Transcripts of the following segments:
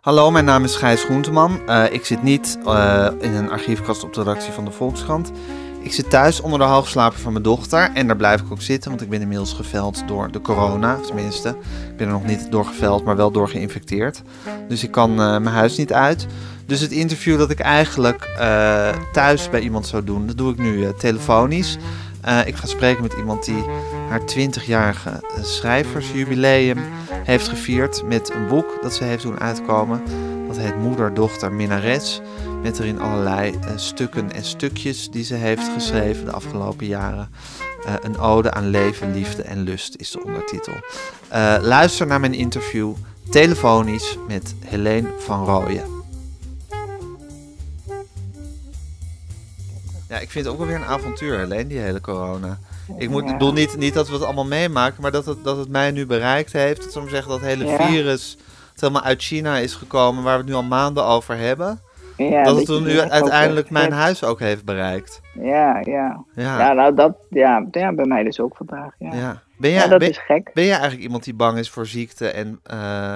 Hallo, mijn naam is Gijs Groenteman. Uh, ik zit niet uh, in een archiefkast op de redactie van de Volkskrant. Ik zit thuis onder de halfslaper van mijn dochter. En daar blijf ik ook zitten, want ik ben inmiddels geveld door de corona. Tenminste, ik ben er nog niet door geveld, maar wel door geïnfecteerd. Dus ik kan uh, mijn huis niet uit. Dus het interview dat ik eigenlijk thuis bij iemand zou doen, dat doe ik nu telefonisch. ik ga spreken met iemand die haar 20-jarige schrijversjubileum heeft gevierd met een boek dat ze heeft doen uitkomen. Dat heet Moeder, Dochter, Minnares. Met erin allerlei uh, stukken en stukjes die ze heeft geschreven de afgelopen jaren. Uh, een ode aan leven, liefde en lust is de ondertitel. Uh, luister naar mijn interview telefonisch met Helene van Rooyen. Ja, ik vind het ook wel weer een avontuur, Helene, die hele corona. Ik moet, ja. bedoel niet, niet dat we het allemaal meemaken, maar dat het, dat het mij nu bereikt heeft. Dat, zeggen, dat hele ja. virus dat helemaal uit China is gekomen, waar we het nu al maanden over hebben. Ja, dat het toen nu uiteindelijk mijn huis ook heeft bereikt. Ja, ja. Ja, ja nou dat, ja, ja, bij mij dus ook vandaag. Ja. ja. Ben jij, dat ben, is gek. Ben jij eigenlijk iemand die bang is voor ziekte en, uh,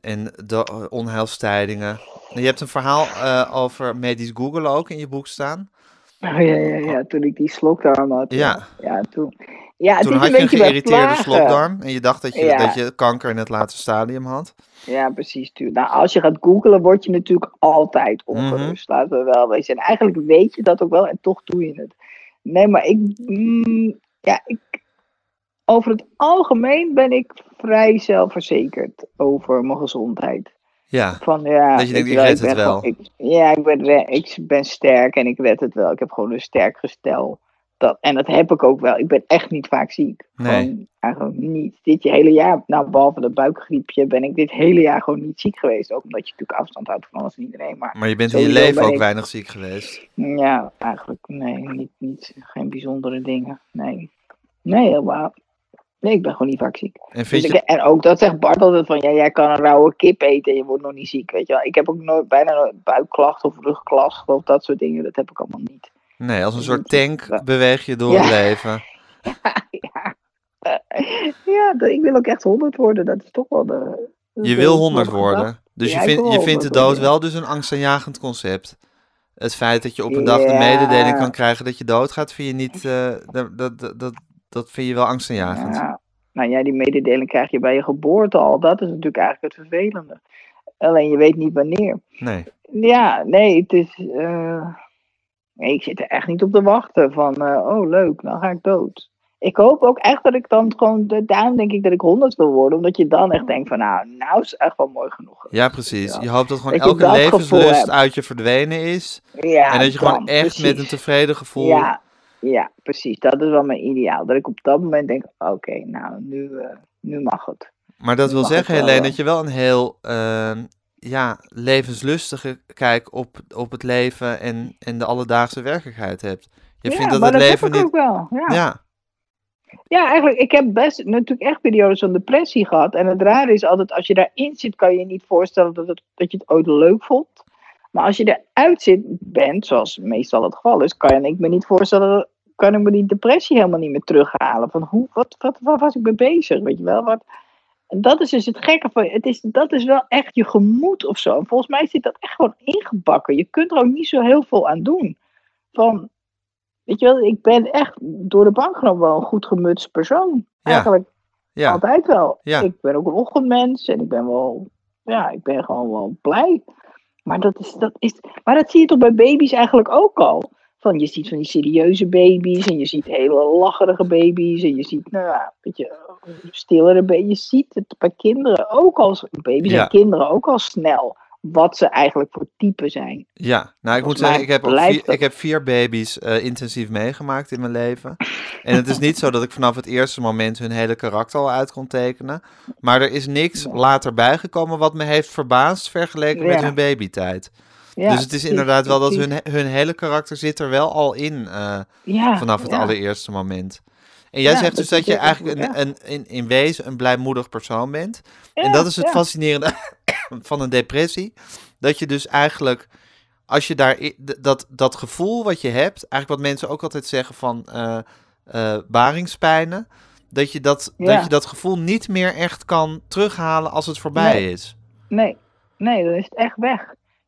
en de onheilstijdingen? Je hebt een verhaal uh, over medisch Google ook in je boek staan. Oh ja, ja, ja, toen ik die slokdarm had. Ja. Ja, toen. Ja, toen had een je een geïrriteerde slokdarm en je dacht dat je, Ja. dat je kanker in het laatste stadium had. Ja, precies. tuur. Nou, als je gaat googlen, word je natuurlijk altijd ongerust. Mhm. Laten we wel wezen. En eigenlijk weet je dat ook wel en toch doe je het. Nee, maar ik. mm, ja, ik. Over het algemeen ben ik vrij zelfverzekerd over mijn gezondheid. Ja, Van, ja, Dat je denkt, ik red het wel. gewoon- ik- ja, ik ben, ik ben sterk en ik red het wel. Ik heb gewoon een sterk gestel. Dat, en dat heb ik ook wel. Ik ben echt niet vaak ziek. Nee. Gewoon, eigenlijk niet. Dit hele jaar, nou behalve dat buikgriepje, ben ik dit hele jaar gewoon niet ziek geweest. Ook omdat je natuurlijk afstand houdt van alles en iedereen. Maar maar je bent in je leven ook ik- weinig ziek geweest. ja, eigenlijk nee, niet, niet, geen bijzondere dingen. Nee, nee, helemaal. Nee, ik ben gewoon niet vaak ziek. En vind Dus je, ik- en ook dat zegt Bart altijd van, ja, jij kan een rauwe kip eten en je wordt nog niet ziek, weet je wel. Ik heb ook nooit, bijna nooit buikklachten of rugklachten of dat soort dingen, dat heb ik allemaal niet. nee, als een soort tank beweeg je door Ja. het leven. ja, ja ik wil ook echt 100 worden, dat is toch wel de... Je wil 100 de worden. Dus je, wil je vindt de 100 dood wel dus een angstaanjagend concept. Het feit dat je op een dag de mededeling kan krijgen dat je doodgaat, vind je niet. eh, dat, dat, dat, dat, vind je wel angstaanjagend. Ja, nou ja, die mededeling krijg je bij je geboorte al, dat is natuurlijk eigenlijk het vervelende. Alleen je weet niet wanneer. Nee. Ja, nee, het is. eh, nee, ik zit er echt niet op te wachten van, eh, oh leuk, dan ga ik dood. Ik hoop ook echt dat ik dan gewoon, de- daarom denk ik dat ik 100 wil worden, omdat je dan echt denkt van, nou, nou is echt wel mooi genoeg. Ja, precies. Ja. Je hoopt dat gewoon Dat elke levenslust uit je verdwenen is. Ja, en dat je gewoon echt precies. met een tevreden gevoel. Ja, ja, precies. Dat is wel mijn ideaal. Dat ik op dat moment denk, oké, nou, nu, eh, nu mag het. Maar dat wil zeggen, Helene, dat je wel een heel ehm, ja, levenslustige kijk op, op het leven en, en de alledaagse werkelijkheid hebt. Je ja, vindt dat maar het dat leven heb ik niet. ook wel. Ja. Ja, Ja, eigenlijk, ik heb best natuurlijk echt periodes van depressie gehad. En het rare is altijd, als je daarin zit, kan je je niet voorstellen dat, het, dat je het ooit leuk vond. Maar als je eruit zit, bent, zoals meestal het geval is, kan ik me niet voorstellen, kan ik me die depressie helemaal niet meer terughalen. Van hoe, wat, wat, waar was ik mee bezig, weet je wel? Wat, en dat is dus het gekke van, het is, dat is wel echt je gemoed of zo. En volgens mij zit dat echt gewoon ingebakken. Je kunt er ook niet zo heel veel aan doen. Van, weet je wel, ik ben echt door de bank genomen wel een goed gemutst persoon. Ja. Eigenlijk ja. altijd wel. Ja. Ik ben ook een ochtendmens en ik ben wel, ja, ik ben gewoon wel blij. Maar dat, is, dat is, maar dat zie je toch bij baby's eigenlijk ook al. Van, je ziet van die serieuze baby's en je ziet hele lacherige baby's en je ziet, nou ja, weet je, stillere baby's. Je ziet het bij kinderen ook al, baby's Ja. en kinderen ook al snel, wat ze eigenlijk voor type zijn. Ja, nou ik moet zeggen, ik heb, vier, dat- ik heb vier baby's eh, intensief meegemaakt in mijn leven. En het is niet zo dat ik vanaf het eerste moment hun hele karakter al uit kon tekenen. Maar er is niks Ja. later bijgekomen wat me heeft verbaasd vergeleken met hun babytijd. Ja, dus het is inderdaad wel dat hun, hun hele karakter zit er wel al in Ja, vanaf het allereerste moment. En jij Ja, zegt dus dat dat je eigenlijk een, een, in, in wezen een blijmoedig persoon bent. en dat is het fascinerende van een depressie. Dat je dus eigenlijk, als je daar dat, dat gevoel wat je hebt, eigenlijk wat mensen ook altijd zeggen van eh eh, baringspijnen, dat je dat, dat je dat gevoel niet meer echt kan terughalen als het voorbij Nee. is. Nee, nee, dan is het echt weg.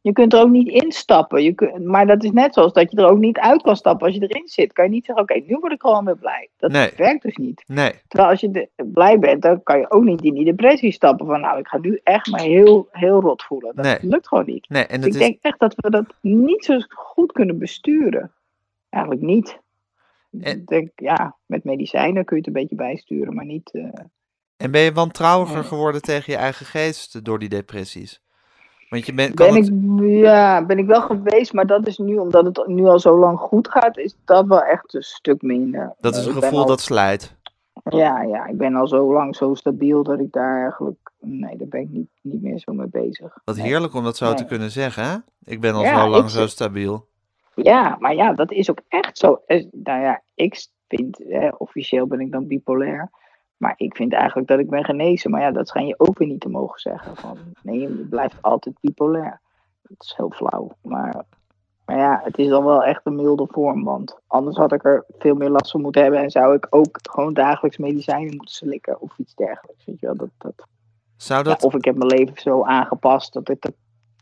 Je kunt er ook niet instappen. Je kunt, maar dat is net zoals dat je er ook niet uit kan stappen als je erin zit. Kan je niet zeggen, oké, nu word ik gewoon weer blij. Dat Nee. werkt dus niet. Nee, Terwijl als je de- blij bent, dan kan je ook niet in die depressie stappen. Van nou, ik ga nu echt me heel, heel rot voelen. Dat Nee. lukt gewoon niet. nee. En Dus ik is, denk echt dat we dat niet zo goed kunnen besturen. Eigenlijk niet. En- Ik denk, ja, met medicijnen kun je het een beetje bijsturen, maar niet... eh, En ben je wantrouwiger geworden tegen je eigen geest door die depressies? Want je bent, kan Ben het- ik, ja, ben ik wel geweest, maar dat is nu, omdat het nu al zo lang goed gaat, is dat wel echt een stuk minder. dat is een ik gevoel al- dat slijt. Ja, ja, ik ben al zo lang zo stabiel dat ik daar eigenlijk, nee, daar ben ik niet, niet meer zo mee bezig. Wat Nee. heerlijk om dat zo te kunnen zeggen, hè? Ik ben al Ja, zo lang zo stabiel. Ja, maar ja, dat is ook echt zo. Eh, Nou ja, ik vind, hè, officieel ben ik dan bipolair. Maar ik vind eigenlijk dat ik ben genezen. Maar ja, dat schijn je ook weer niet te mogen zeggen. Van, nee, je blijft altijd bipolair. Dat is heel flauw. Maar, maar ja, het is dan wel echt een milde vorm. Want anders had ik er veel meer last van moeten hebben. En zou ik ook gewoon dagelijks medicijnen moeten slikken. Of iets dergelijks. Weet je wel? Dat, dat, Zou ja, dat, of ik heb mijn leven zo aangepast dat ik, dat,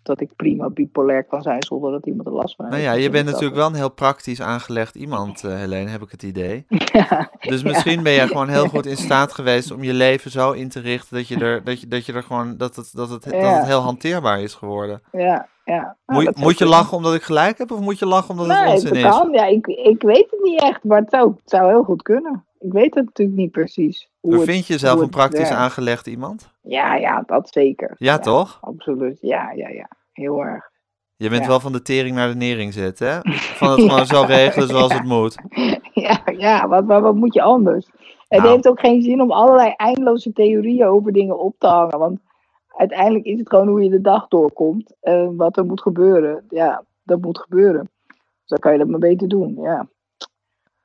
dat ik prima bipolair kan zijn zonder dat iemand er last van heeft. nou ja, je bent natuurlijk wel een heel praktisch aangelegd iemand, eh Helene, heb ik het idee. Ja, Dus misschien ben jij gewoon heel goed in staat geweest om je leven zo in te richten dat je er, dat je, dat je er gewoon, dat het, dat het, dat Ja. het heel hanteerbaar is geworden. ja, ja. Nou, Moet, je- zou moet je lachen omdat ik gelijk heb of moet je lachen omdat het onzin dat is? kan. Ja, ik, ik weet het niet echt, maar het zou, het zou heel goed kunnen. Ik weet het natuurlijk niet precies. Hoe Maar vind je jezelf hoe een praktisch werkt. aangelegd iemand? Ja, ja, dat zeker. Ja, toch? Absoluut. Ja, ja, ja. Heel erg. Je bent Ja. wel van de tering naar de nering zetten, hè? Van het gewoon zo regelen zoals het moet. ja, ja wat, wat, wat moet je anders? Het Nou. heeft ook geen zin om allerlei eindeloze theorieën over dingen op te hangen. Want uiteindelijk is het gewoon hoe je de dag doorkomt. En wat er moet gebeuren. Ja, dat moet gebeuren. Dus dan kan je dat maar beter doen. Ja.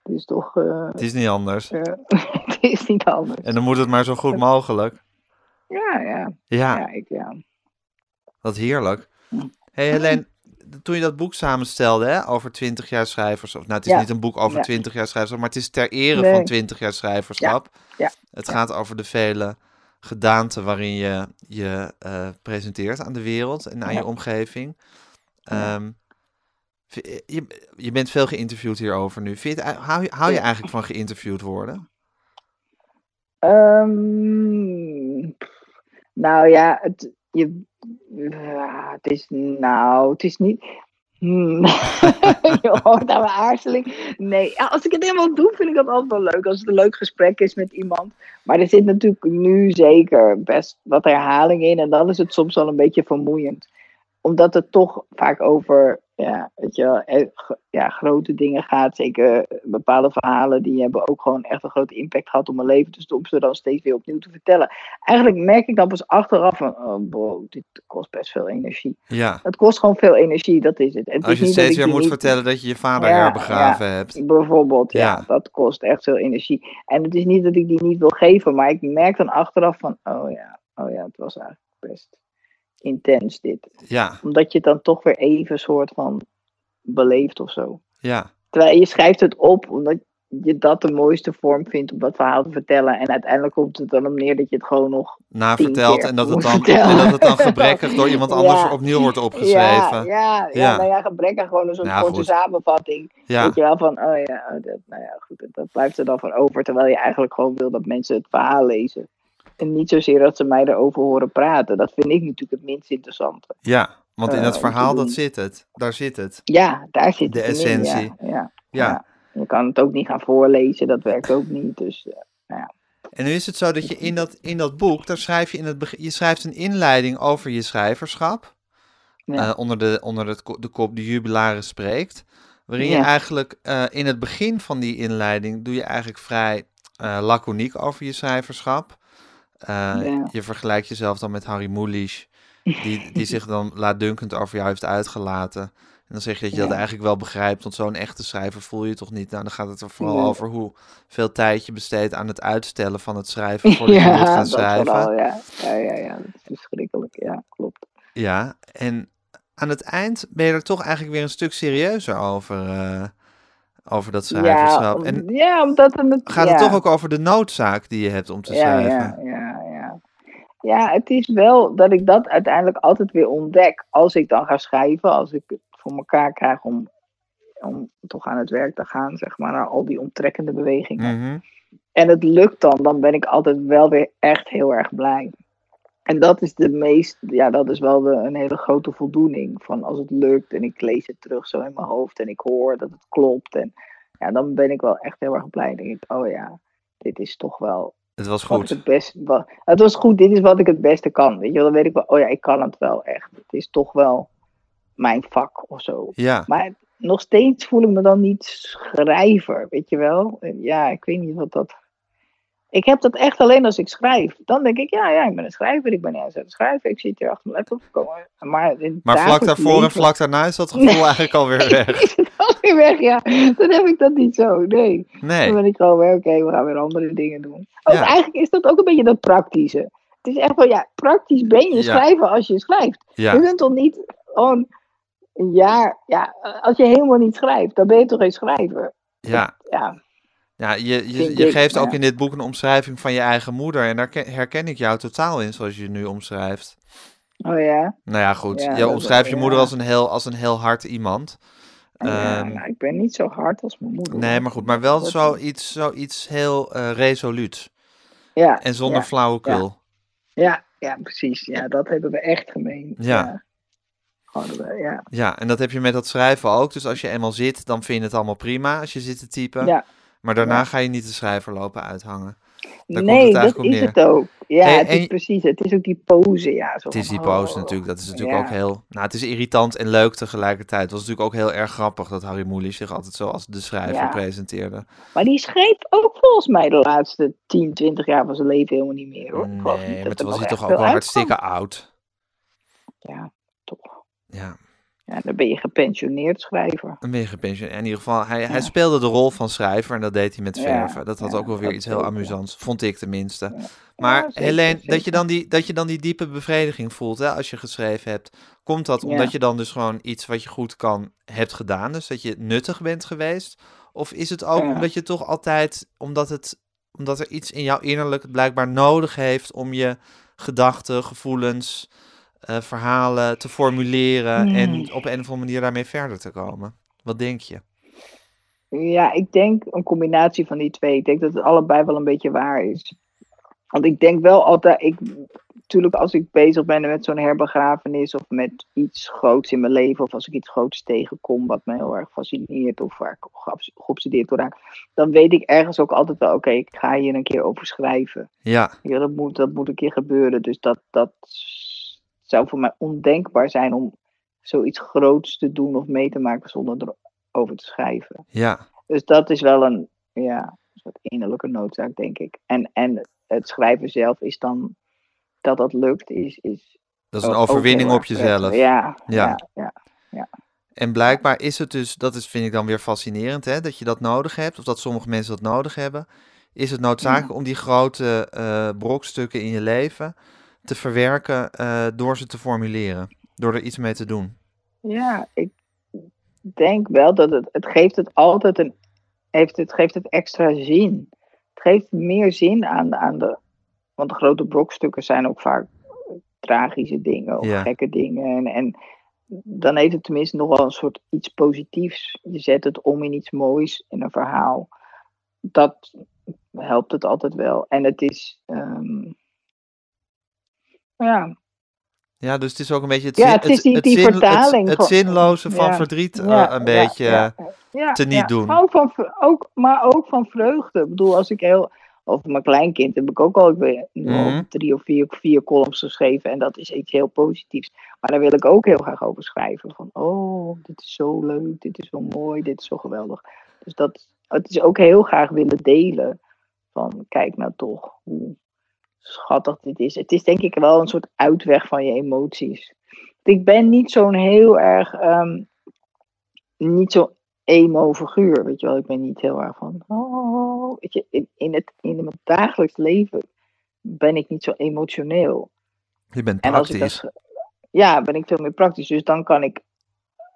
Het is toch. eh, Het is niet anders. eh, het is niet anders. En dan moet het maar zo goed mogelijk. Ja, ja. Ja, Ja, ik, ja. wat heerlijk. Hey Helene, toen je dat boek samenstelde hè, over 20 jaar schrijvers, of nou het is Ja. niet een boek over Ja. 20 jaar schrijvers, maar het is ter ere Nee. van 20 jaar schrijverschap. Ja. Het gaat over de vele gedaanten waarin je je eh, presenteert aan de wereld en aan je omgeving. Ehm, v- je, je bent veel geïnterviewd hierover nu. Vind je het, hou, je, hou je Ja. eigenlijk van geïnterviewd worden? Ehm, nou ja, het, je, ja, het is. Nou, het is niet. Hmm. je hoort aan mijn aarzeling. Nee, als ik het helemaal doe, vind ik dat altijd wel leuk. Als het een leuk gesprek is met iemand. Maar er zit natuurlijk nu zeker best wat herhaling in. En dan is het soms wel een beetje vermoeiend. Omdat het toch vaak over ja, weet je, wel, eh, ja, grote dingen gaat. Zeker eh, bepaalde verhalen die hebben ook gewoon echt een grote impact gehad op mijn leven. Dus om ze dan steeds weer opnieuw te vertellen. Eigenlijk merk ik dan pas achteraf van, oh bro, dit kost best veel energie. Ja. Het kost gewoon veel energie, dat is het. het Als je niet steeds weer moet niet- vertellen dat je je vader Ja, herbegraven hebt. Bijvoorbeeld, ja. Ja. Dat kost echt veel energie. En het is niet dat ik die niet wil geven, maar ik merk dan achteraf van, oh ja, oh ja, het was eigenlijk best intens dit. Ja, Omdat je het dan toch weer even soort van beleeft of zo. ja, Terwijl je schrijft het op omdat je dat de mooiste vorm vindt om dat verhaal te vertellen. En uiteindelijk komt het dan om neer dat je het gewoon nog naverteld keer en dat, het dan, vertellen. en dat het dan gebrekkig door iemand anders Ja. opnieuw wordt opgeschreven. ja, ja, Ja. nou ja, gebrek aan gewoon een soort Ja, korte samenvatting. Weet je wel, van, oh ja, oh, dat, nou ja, goed, dat blijft er dan van over. Terwijl je eigenlijk gewoon wil dat mensen het verhaal lezen. En niet zozeer dat ze mij erover horen praten. Dat vind ik natuurlijk het minst interessante. ja, want in Eh, dat verhaal, dat zit het. Daar zit het. Ja, daar zit De het in, essentie. Ja, ja, Ja. ja. Je kan het ook niet gaan voorlezen, dat werkt ook niet. Dus eh, En nu is het zo dat je in dat, in dat boek, daar schrijf je in het je schrijft een inleiding over je schrijverschap. Ja. eh, onder de, onder het, de kop De Jubilaris spreekt. Waarin je Ja. eigenlijk in het begin van die inleiding doe je eigenlijk vrij laconiek over je schrijverschap. Eh, Ja. Je vergelijkt jezelf dan met Harry Mulisch. die, die zich dan laatdunkend over jou heeft uitgelaten. En dan zeg je dat je dat Ja. eigenlijk wel begrijpt, want zo'n echte schrijver voel je toch niet. Nou, dan gaat het er vooral over hoeveel tijd je besteedt aan het uitstellen van het schrijven voordat je moet gaan dat schrijven. vooral, ja. Ja, ja, ja, dat is verschrikkelijk. Ja, klopt. Ja, en aan het eind ben je er toch eigenlijk weer een stuk serieuzer over, eh, over dat schrijverschap. Ja, en ja, omdat het... gaat ja. het toch ook over de noodzaak die je hebt om te schrijven? Ja, ja, ja. Ja, het is wel dat ik dat uiteindelijk altijd weer ontdek. Als ik dan ga schrijven, als ik het voor elkaar krijg om, om toch aan het werk te gaan, zeg maar, naar al die omtrekkende bewegingen. Mhm. En het lukt dan, dan ben ik altijd wel weer echt heel erg blij. En dat is de meest, ja, dat is wel de, een hele grote voldoening. Van als het lukt en ik lees het terug zo in mijn hoofd en ik hoor dat het klopt. En ja, dan ben ik wel echt heel erg blij. Dan denk ik, oh ja, dit is toch wel Het was goed. het best, wat, het was goed, dit is wat ik het beste kan. Weet je, dan weet ik wel, oh ja, ik kan het wel echt. Het is toch wel mijn vak of zo. Ja, Maar nog steeds voel ik me dan niet schrijver, weet je wel. En Ja, ik weet niet wat dat... Ik heb dat echt alleen als ik schrijf. Dan denk ik, ja, ja, ik ben een schrijver. Ik ben ergens aan het schrijven. Ik zit hier achter mijn laptop. Kom maar. Maar, vlak daarvoor en vlak daarna is dat gevoel Nee. eigenlijk alweer weg. Is het alweer weg, ja. Dan heb ik dat niet zo, nee. Dan Nee, ben ik gewoon weer, oké, we gaan weer andere dingen doen. Ook Ja. eigenlijk is dat ook een beetje dat praktische. Het is echt wel, ja, praktisch ben je Ja. schrijver als je schrijft. Je kunt toch niet gewoon een jaar, ja, als je helemaal niet schrijft, dan ben je toch geen schrijver. ja. Ja, Ja, je, je, je geeft ook ja. in dit boek een omschrijving van je eigen moeder. En daar ke- herken ik jou totaal in, zoals je nu omschrijft. oh ja. Nou ja, goed. Ja, je omschrijft je moeder ja. als een heel, als een heel hard iemand. ja Ehm, nou, ik ben niet zo hard als mijn moeder. nee, maar goed. Maar wel zoiets, zoiets heel eh resoluut. Ja, En zonder ja, flauwekul. ja, ja, precies. Ja, dat hebben we echt gemeen. Ja. We, ja. Ja, en dat heb je met dat schrijven ook. Dus als je eenmaal zit, dan vind je het allemaal prima als je zit te typen. ja. Maar daarna Ja. ga je niet de schrijver lopen uithangen. Daar Nee, dat is neer. het ook. Ja, Hey, het is en- precies. Het is ook die pose, ja. Zo Het is die pose oh, natuurlijk. Dat is natuurlijk ja. ook heel... Nou, het is irritant en leuk tegelijkertijd. Het was natuurlijk ook heel erg grappig dat Harry Mulisch zich altijd zo als de schrijver Ja. presenteerde. Maar die schreef ook volgens mij de laatste 10, 20 jaar van zijn leven helemaal niet meer hoor. Nee, maar toen was hij toch ook wel hartstikke oud. Ja, toch. Ja, Ja, dan ben je gepensioneerd schrijver. een beetje gepensioneerd. In ieder geval, hij, hij speelde de rol van schrijver en dat deed hij met Ja, verven. Dat had ja, ook wel weer iets heel amusants, vond ik tenminste. Maar zeker, Helene, dat je, dan die, dat je dan die diepe bevrediging voelt hè, als je geschreven hebt, komt dat omdat je dan dus gewoon iets wat je goed kan hebt gedaan, dus dat je nuttig bent geweest? Of is het ook omdat je toch altijd, omdat, het, omdat er iets in jouw innerlijk blijkbaar nodig heeft om je gedachten, gevoelens, eh, verhalen te formuleren Hmm. en op een of andere manier daarmee verder te komen? Wat denk je? Ja, ik denk een combinatie van die twee. Ik denk dat het allebei wel een beetje waar is. Want ik denk wel altijd, ik, natuurlijk als ik bezig ben met zo'n herbegrafenis of met iets groots in mijn leven, of als ik iets groots tegenkom wat me heel erg fascineert of waar ik geobs- geobsedeerd door raak, dan weet ik ergens ook altijd wel, oké, ik ga hier een keer over schrijven. Ja, Ja, dat moet, dat moet een keer gebeuren. Dus dat, dat zou voor mij ondenkbaar zijn om zoiets groots te doen of mee te maken zonder erover te schrijven. ja, Dus dat is wel een, ja, een soort innerlijke noodzaak, denk ik. En, en het schrijven zelf is dan, dat dat lukt, is... is dat is een overwinning op jezelf. Ja, Ja. ja, ja. En blijkbaar is het dus, dat is, vind ik dan weer fascinerend, hè, dat je dat nodig hebt, of dat sommige mensen dat nodig hebben. Is het noodzakelijk om die grote eh, brokstukken in je leven te verwerken eh, door ze te formuleren, door er iets mee te doen? Ja, ik denk wel dat het, het geeft het altijd een, heeft het, geeft het extra zin. Het geeft meer zin aan, aan de, want de grote brokstukken zijn ook vaak tragische dingen of Ja. gekke dingen. En, en dan heeft het tenminste nog wel een soort iets positiefs. Je zet het om in iets moois, in een verhaal. Dat helpt het altijd wel. En het is, ehm, ja, Ja, dus het is ook een beetje het, Ja, zin- het is die- die zin- vertaling het, van- zinloze van Ja. verdriet eh, Ja, een ja, beetje. ja, ja, te niet ja. doen. Ook van, ook, maar ook van vreugde. Ik bedoel, als ik heel. Over mijn kleinkind heb ik ook al weer Mhm. drie of vier, vier columns geschreven. En dat is iets heel positiefs. Maar daar wil ik ook heel graag over schrijven. Van, oh, dit is zo leuk, dit is zo mooi, dit is zo geweldig. Dus dat, het is ook heel graag willen delen. Van, kijk nou toch, hoe schattig dit is. Het is denk ik wel een soort uitweg van je emoties. Ik ben niet zo'n heel erg, um, niet zo emo-figuur, weet je wel. Ik ben niet heel erg van, oh, weet je, in, in, het, in mijn dagelijks leven ben ik niet zo emotioneel. Je bent praktisch. ja, ben ik veel meer praktisch. Dus dan kan ik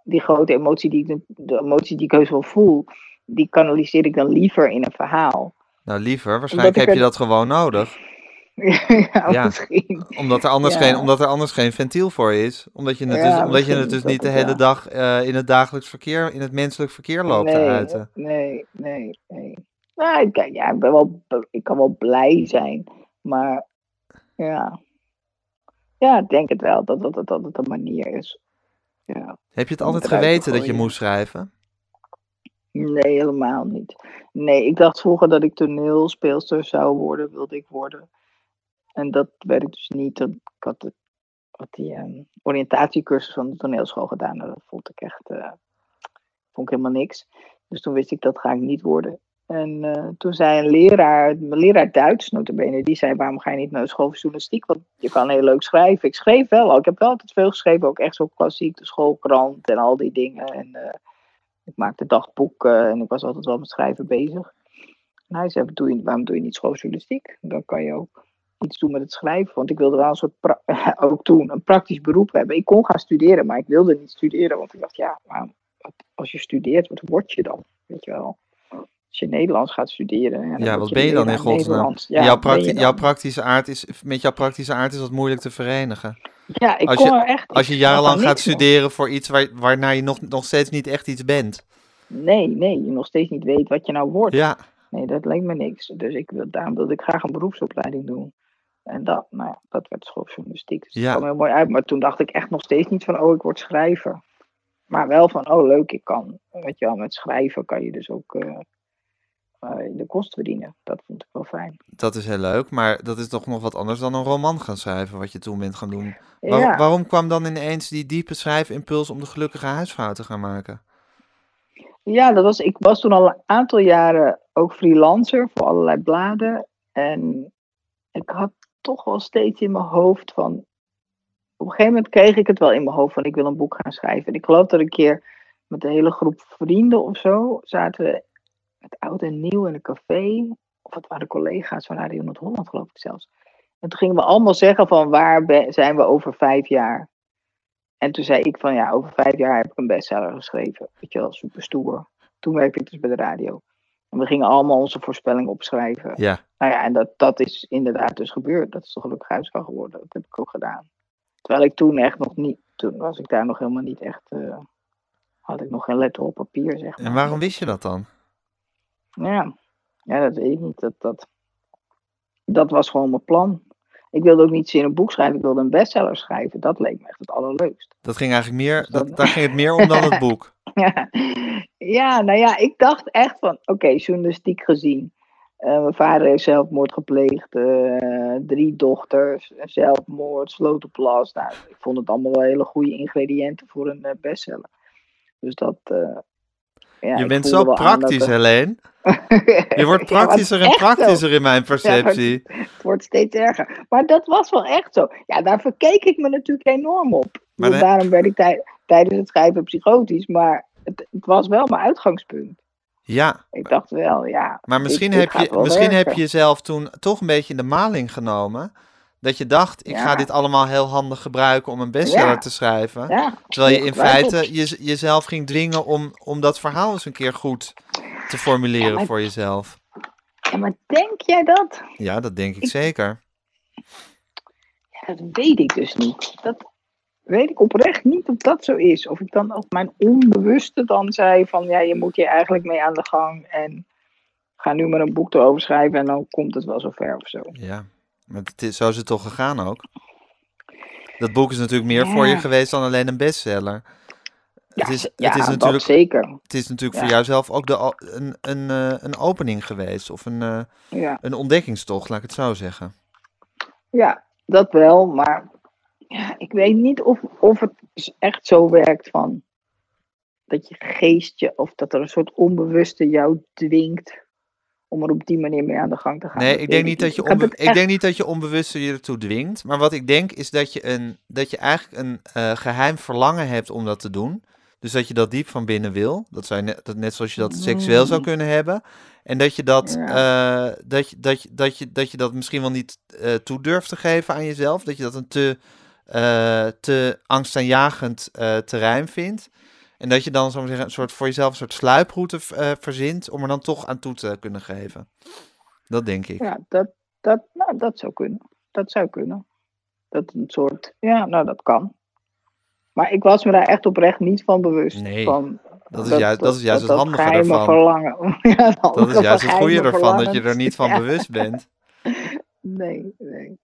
die grote emotie die ik, de emotie die ik heus wel voel, die kanaliseer ik dan liever in een verhaal. Nou, liever. Waarschijnlijk heb je dat gewoon nodig. ja, misschien. Omdat er, anders geen, omdat er anders geen ventiel voor is. Omdat je het dus, omdat je het dus niet de hele dag uh, in het dagelijks verkeer, in het menselijk verkeer loopt nee, te uiten. Nee, nee, nee. Nou, ik, ja, ik, ben wel, ik kan wel blij zijn. Maar ja, ja ik denk het wel dat, dat, dat, dat het een manier is. Ja. Heb je het altijd geweten dat je moest schrijven? Nee, helemaal niet. Nee, ik dacht vroeger dat ik toneelspeelster zou worden, wilde ik worden. En dat werd ik dus niet. Ik had, de, die um, oriëntatiecursus van de toneelschool gedaan. En dat vond ik echt uh, vond ik helemaal niks. Dus toen wist ik dat ga ik niet worden. En uh, toen zei een leraar, mijn leraar Duits notabene, die zei waarom ga je niet naar de school journalistiek? Want je kan heel leuk schrijven. Ik schreef wel al. Ik heb wel altijd veel geschreven. Ook echt zo klassiek, de schoolkrant en al die dingen. En uh, ik maakte dagboeken en ik was altijd wel met schrijven bezig. En hij zei, waarom doe je niet schooljournalistiek? Dan kan je ook iets doen met het schrijven. Want ik wilde wel een soort, ook toen, een praktisch beroep hebben. Ik kon gaan studeren, maar ik wilde niet studeren. Want ik dacht, ja, maar als je studeert, wat word je dan? Weet je wel. Als je Nederlands gaat studeren. Ja, ja wat ben je dan in godsnaam? Ja, jouw, prakti jouw praktische aard is, met jouw praktische aard is dat moeilijk te verenigen. Ja, ik als kon je, er echt... Als je jarenlang gaat studeren voor iets waar, waarnaar je nog, nog steeds niet echt iets bent. Nee, nee, je nog steeds niet weet wat je nou wordt. Ja. Nee, dat leek me niks. Dus ik, daarom wilde ik graag een beroepsopleiding doen. En dat, nou ja, dat werd schooljournalistiek. Dus ja. dat kwam heel mooi uit. Maar toen dacht ik echt nog steeds niet van, oh, ik word schrijver. Maar wel van, oh, leuk, ik kan. Weet je wel, met schrijven kan je dus ook uh, uh, de kost verdienen. Dat vond ik wel fijn. Dat is heel leuk, maar dat is toch nog wat anders dan een roman gaan schrijven, wat je toen bent gaan doen. Waar, Waarom kwam dan ineens die diepe schrijfimpuls om de gelukkige huisvrouw te gaan maken? Ja, dat was, ik was toen al een aantal jaren ook freelancer voor allerlei bladen. En ik had toch wel steeds in mijn hoofd van. Op een gegeven moment kreeg ik het wel in mijn hoofd van ik wil een boek gaan schrijven. En ik geloof dat een keer met een hele groep vrienden of zo zaten we met oud en nieuw in een café. Of het waren collega's van Radio Noord-Holland, geloof ik zelfs. En toen gingen we allemaal zeggen van waar zijn we over vijf jaar. En toen zei ik van ja, over vijf jaar heb ik een bestseller geschreven. Weet je wel, super stoer. Toen werkte ik dus bij de radio. En we gingen allemaal onze voorspellingen opschrijven. Ja. Nou ja, en dat, dat is inderdaad dus gebeurd. Dat is toch gelukkig huisvrouw geworden. Dat heb ik ook gedaan. Terwijl ik toen echt nog niet, toen was ik daar nog helemaal niet echt, uh, had ik nog geen letter op papier, zeg maar. En waarom wist je dat dan? Ja, ja dat weet ik niet. Dat, dat, dat was gewoon mijn plan. Ik wilde ook niet in een boek schrijven, ik wilde een bestseller schrijven. Dat leek me echt het allerleukst. Dat ging eigenlijk meer, dus dat, daar ging het meer om dan het boek. ja. Ja, nou ja, ik dacht echt van, oké, journalistiek gezien. Uh, mijn vader heeft zelfmoord gepleegd, uh, drie dochters, zelfmoord, slotenplas. Nou, ik vond het allemaal wel hele goede ingrediënten voor een uh, bestseller. Dus dat. Ja, je bent zo praktisch, Helene. Je wordt praktischer en praktischer in mijn perceptie. Ja, het, wordt steeds erger. Maar dat was wel echt zo. Ja, daar verkeek ik me natuurlijk enorm op. Maar Daarom werd ik tijdens het schrijven psychotisch. Maar het, het was wel mijn uitgangspunt. Ja. Ik dacht wel, ja. Maar misschien, heb, je, misschien heb je jezelf toen toch een beetje in de maling genomen. Dat je dacht, ik ga dit allemaal heel handig gebruiken om een bestseller te schrijven. terwijl je in feite je, jezelf ging dwingen om, om dat verhaal eens een keer goed te formuleren voor jezelf. Ja, maar denk jij dat? Ja, dat denk ik, zeker. Ja, dat weet ik dus niet. Dat weet ik oprecht niet of dat zo is. Of ik dan op mijn onbewuste dan zei van, ja, je moet hier eigenlijk mee aan de gang en ga nu maar een boek erover schrijven en dan komt het wel zover of zo. Ja, maar het is, zo is het toch gegaan ook? Dat boek is natuurlijk meer voor je geweest dan alleen een bestseller. Ja, het is, ja, het is natuurlijk, zeker. Het is natuurlijk voor jouzelf ook de, een, een, eh, een opening geweest. Of een, ja. een ontdekkingstocht, laat ik het zo zeggen. Ja, dat wel. Maar ja, ik weet niet of, of het echt zo werkt van... Dat je geestje, of dat er een soort onbewuste jou dwingt om er op die manier mee aan de gang te gaan. Nee, ik denk, niet dat je onbe- ik denk niet dat je onbewust je ertoe dwingt. Maar wat ik denk is dat je, een, dat je eigenlijk een eh, geheim verlangen hebt om dat te doen. Dus dat je dat diep van binnen wil. Dat zou net, dat, net zoals je dat seksueel zou kunnen hebben. En dat je dat, eh, dat, je, dat, je, dat, je, dat je dat misschien wel niet eh, toe durft te geven aan jezelf. Dat je dat een te, te angstaanjagend eh terrein vindt. En dat je dan zo zeggen, een soort, voor jezelf een soort sluiproute eh, verzint om er dan toch aan toe te kunnen geven. Dat denk ik. Ja, dat, dat, nou, dat zou kunnen. Dat zou kunnen. Dat een soort, ja, nou dat kan. Maar ik was me daar echt oprecht niet van bewust. Nee, van, Dat is juist, dat is juist het handige ervan. verlangen. ja, Dat is juist het goede ervan, dat je er niet van bewust bent. Nee, nee.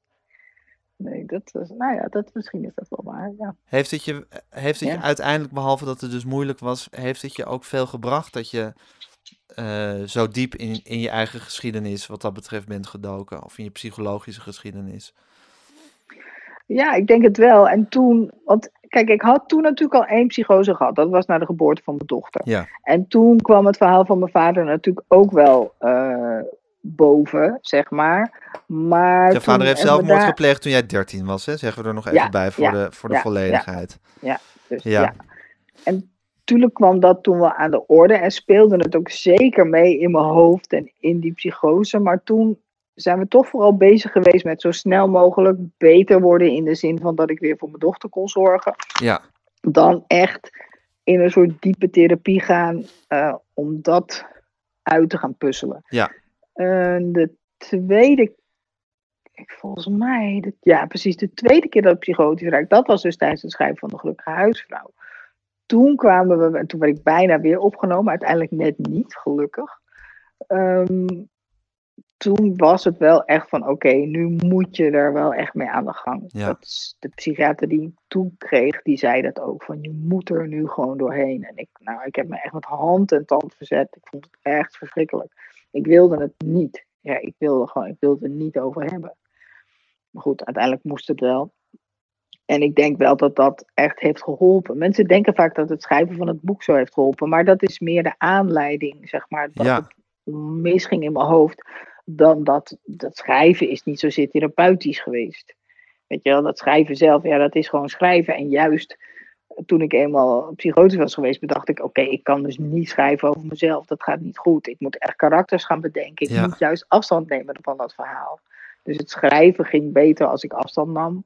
Dat is, nou ja, dat, misschien is dat wel waar, ja. Heeft het je, heeft het je uiteindelijk, behalve dat het dus moeilijk was, heeft het je ook veel gebracht dat je eh, zo diep in, in je eigen geschiedenis wat dat betreft bent gedoken? Of in je psychologische geschiedenis? Ja, ik denk het wel. En toen, want kijk, ik had toen natuurlijk al één psychose gehad. Dat was na de geboorte van mijn dochter. Ja, En toen kwam het verhaal van mijn vader natuurlijk ook wel eh, boven, zeg maar. Maar je vader heeft we zelfmoord daar- gepleegd toen jij 13 was, hè? Zeggen we er nog even Ja, bij voor ja, de, voor de ja, ja. volledigheid. Dus, Ja. En natuurlijk kwam dat toen wel aan de orde en speelde het ook zeker mee in mijn hoofd en in die psychose. Maar toen zijn we toch vooral bezig geweest met zo snel mogelijk beter worden in de zin van dat ik weer voor mijn dochter kon zorgen. Ja, Dan echt in een soort diepe therapie gaan eh, om dat uit te gaan puzzelen. Ja. En de tweede, volgens mij, de, ja precies, de tweede keer dat ik psychotisch raakte, dat was dus tijdens het schrijven van de Gelukkige Huisvrouw. Toen kwamen we, en toen werd ik bijna weer opgenomen, uiteindelijk net niet, gelukkig. Ehm, toen was het wel echt van, oké, nu moet je er wel echt mee aan de gang. Ja. Dat de psychiater die ik toen kreeg, die zei dat ook, van je moet er nu gewoon doorheen. En ik, nou, ik heb me echt met hand en tand verzet. Ik vond het echt verschrikkelijk. Ik wilde het niet. Ja, ik wilde gewoon, ik wilde het niet over hebben. Maar goed, uiteindelijk moest het wel. En ik denk wel dat dat echt heeft geholpen. Mensen denken vaak dat het schrijven van het boek zo heeft geholpen. Maar dat is meer de aanleiding, zeg maar. Dat Ja. het misging in mijn hoofd. Dan dat, dat schrijven is niet zozeer therapeutisch geweest. Weet je wel, dat schrijven zelf, ja, dat is gewoon schrijven. En juist toen ik eenmaal psychotisch was geweest, bedacht ik: oké, ik kan dus niet schrijven over mezelf. Dat gaat niet goed. Ik moet echt karakters gaan bedenken. Ik Ja. moet juist afstand nemen van dat verhaal. Dus het schrijven ging beter als ik afstand nam.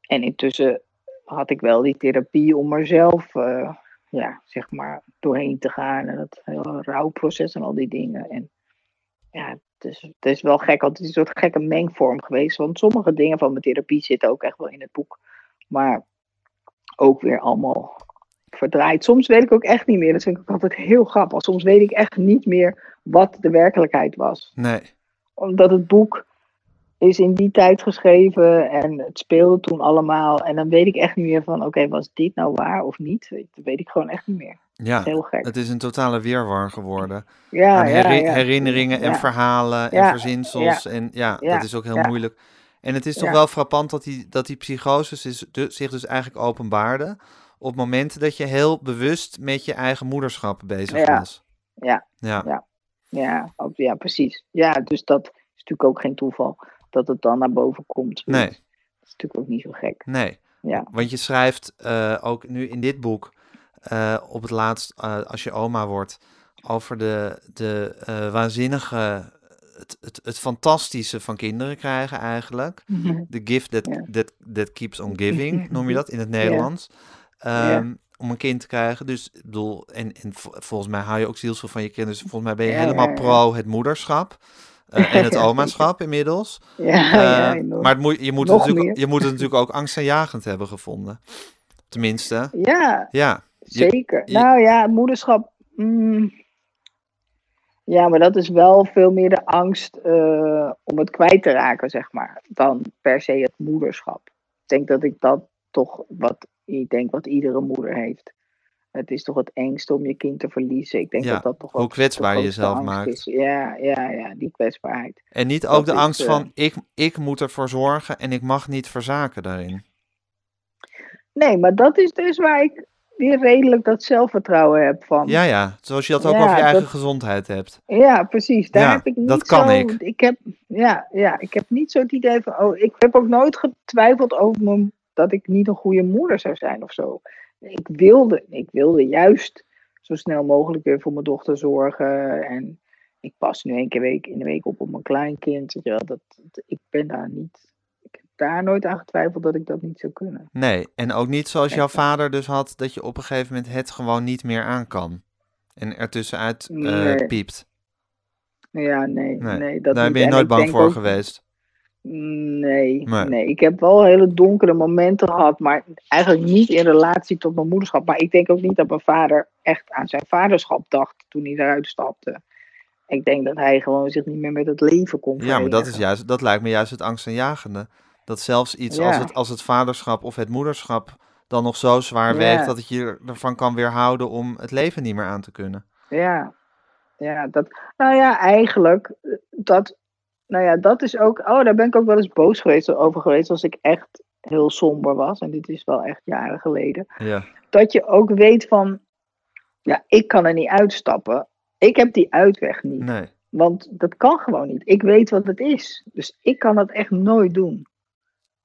En intussen had ik wel die therapie om er zelf, eh, ja, zeg maar, doorheen te gaan. En het hele rouwproces en al die dingen. En ja, het is, het is wel gek, want het is een soort gekke mengvorm geweest. Want sommige dingen van mijn therapie zitten ook echt wel in het boek. Maar ook weer allemaal verdraaid. Soms weet ik ook echt niet meer. Dat vind ik ook altijd heel grappig. Soms weet ik echt niet meer wat de werkelijkheid was. nee. Omdat het boek is in die tijd geschreven en het speelde toen allemaal. En dan weet ik echt niet meer van, oké, was dit nou waar of niet? Dat weet ik gewoon echt niet meer. Ja, heel gek. het is een totale weerwar geworden. Ja, aan ja, herinneringen en verhalen en verzinsels. En ja, dat is ook heel moeilijk. En het is toch Ja. wel frappant dat die, dat die is, du- zich dus eigenlijk openbaarde op momenten dat je heel bewust met je eigen moederschap bezig Ja. was. Ja. Ja. Ja. Ja, ook- ja, precies. Ja, dus dat is natuurlijk ook geen toeval dat het dan naar boven komt. Nee. Dat is natuurlijk ook niet zo gek. Nee, Ja, want je schrijft eh, ook nu in dit boek eh, op het laatst, eh, als je oma wordt, over de, de waanzinnige, het, het, het fantastische van kinderen krijgen eigenlijk. The gift that, Ja. that, that keeps on giving, noem je dat in het Nederlands. Ehm, Om een kind te krijgen. Dus ik bedoel, en, en vo- volgens mij hou je ook zielsveel van je kinderen. Dus volgens mij ben je Ja, helemaal ja, ja. pro het moederschap. eh, en het omaschap inmiddels. ja, ja, Eh, enorm. maar het moet, je, moet het natuurlijk, meer. je moet het natuurlijk ook angstaanjagend hebben gevonden. Tenminste, ja, ja. Je- zeker. je- Nou ja, moederschap. mm, ja, maar dat is wel veel meer de angst eh, om het kwijt te raken, zeg maar, dan per se het moederschap. Ik denk dat ik dat toch wat, ik denk wat iedere moeder heeft. Het is toch het engste om je kind te verliezen. Ik denk Ja, dat dat toch hoe ook kwetsbaar jezelf maakt. Is. Ja, ja, ja, die kwetsbaarheid. En niet ook Dat de angst eh, van, ik, ik moet ervoor zorgen en ik mag niet verzaken daarin. Nee, maar dat is dus waar ik weer redelijk dat zelfvertrouwen heb van. Ja, ja. Zoals je dat ook Ja, over je eigen dat- gezondheid hebt. Ja, precies. Daar Ja, heb ik niet dat kan zo, ik. heb, ja, ja, ik heb niet zo het idee van, oh, ik heb ook nooit getwijfeld over dat ik niet een goede moeder zou zijn of zo. Ik wilde, ik wilde juist zo snel mogelijk weer voor mijn dochter zorgen. En ik pas nu één keer week, in de week op op mijn kleinkind. weet je wel. Dat, dat- ik ben daar niet, ik daar nooit aan getwijfeld dat ik dat niet zou kunnen. Nee, en ook niet zoals jouw vader dus had, dat je op een gegeven moment het gewoon niet meer aan kan. En ertussenuit eh Nee. piept. Ja, nee, Nee, nee. dat Daar niet. ben je En nooit bang voor ook- geweest. Nee, Nee. nee, ik heb wel hele donkere momenten gehad, maar eigenlijk niet in relatie tot mijn moederschap. Maar ik denk ook niet dat mijn vader echt aan zijn vaderschap dacht toen hij eruit stapte. Ik denk dat hij gewoon zich niet meer met het leven kon Ja, maar dat, is juist, dat lijkt me juist het angstaanjagende. Dat zelfs iets Ja. als, het, als het vaderschap of het moederschap dan nog zo zwaar Ja. weegt dat het je ervan kan weerhouden om het leven niet meer aan te kunnen. Ja, ja, dat, nou ja, eigenlijk, eh, dat, nou ja, dat is ook, oh, daar ben ik ook wel eens boos geweest over geweest als ik echt heel somber was. En dit is wel echt jaren geleden. Ja, dat je ook weet van, ja, ik kan er niet uitstappen. Ik heb die uitweg niet. nee. Want dat kan gewoon niet. Ik weet wat het is. Dus ik kan dat echt nooit doen.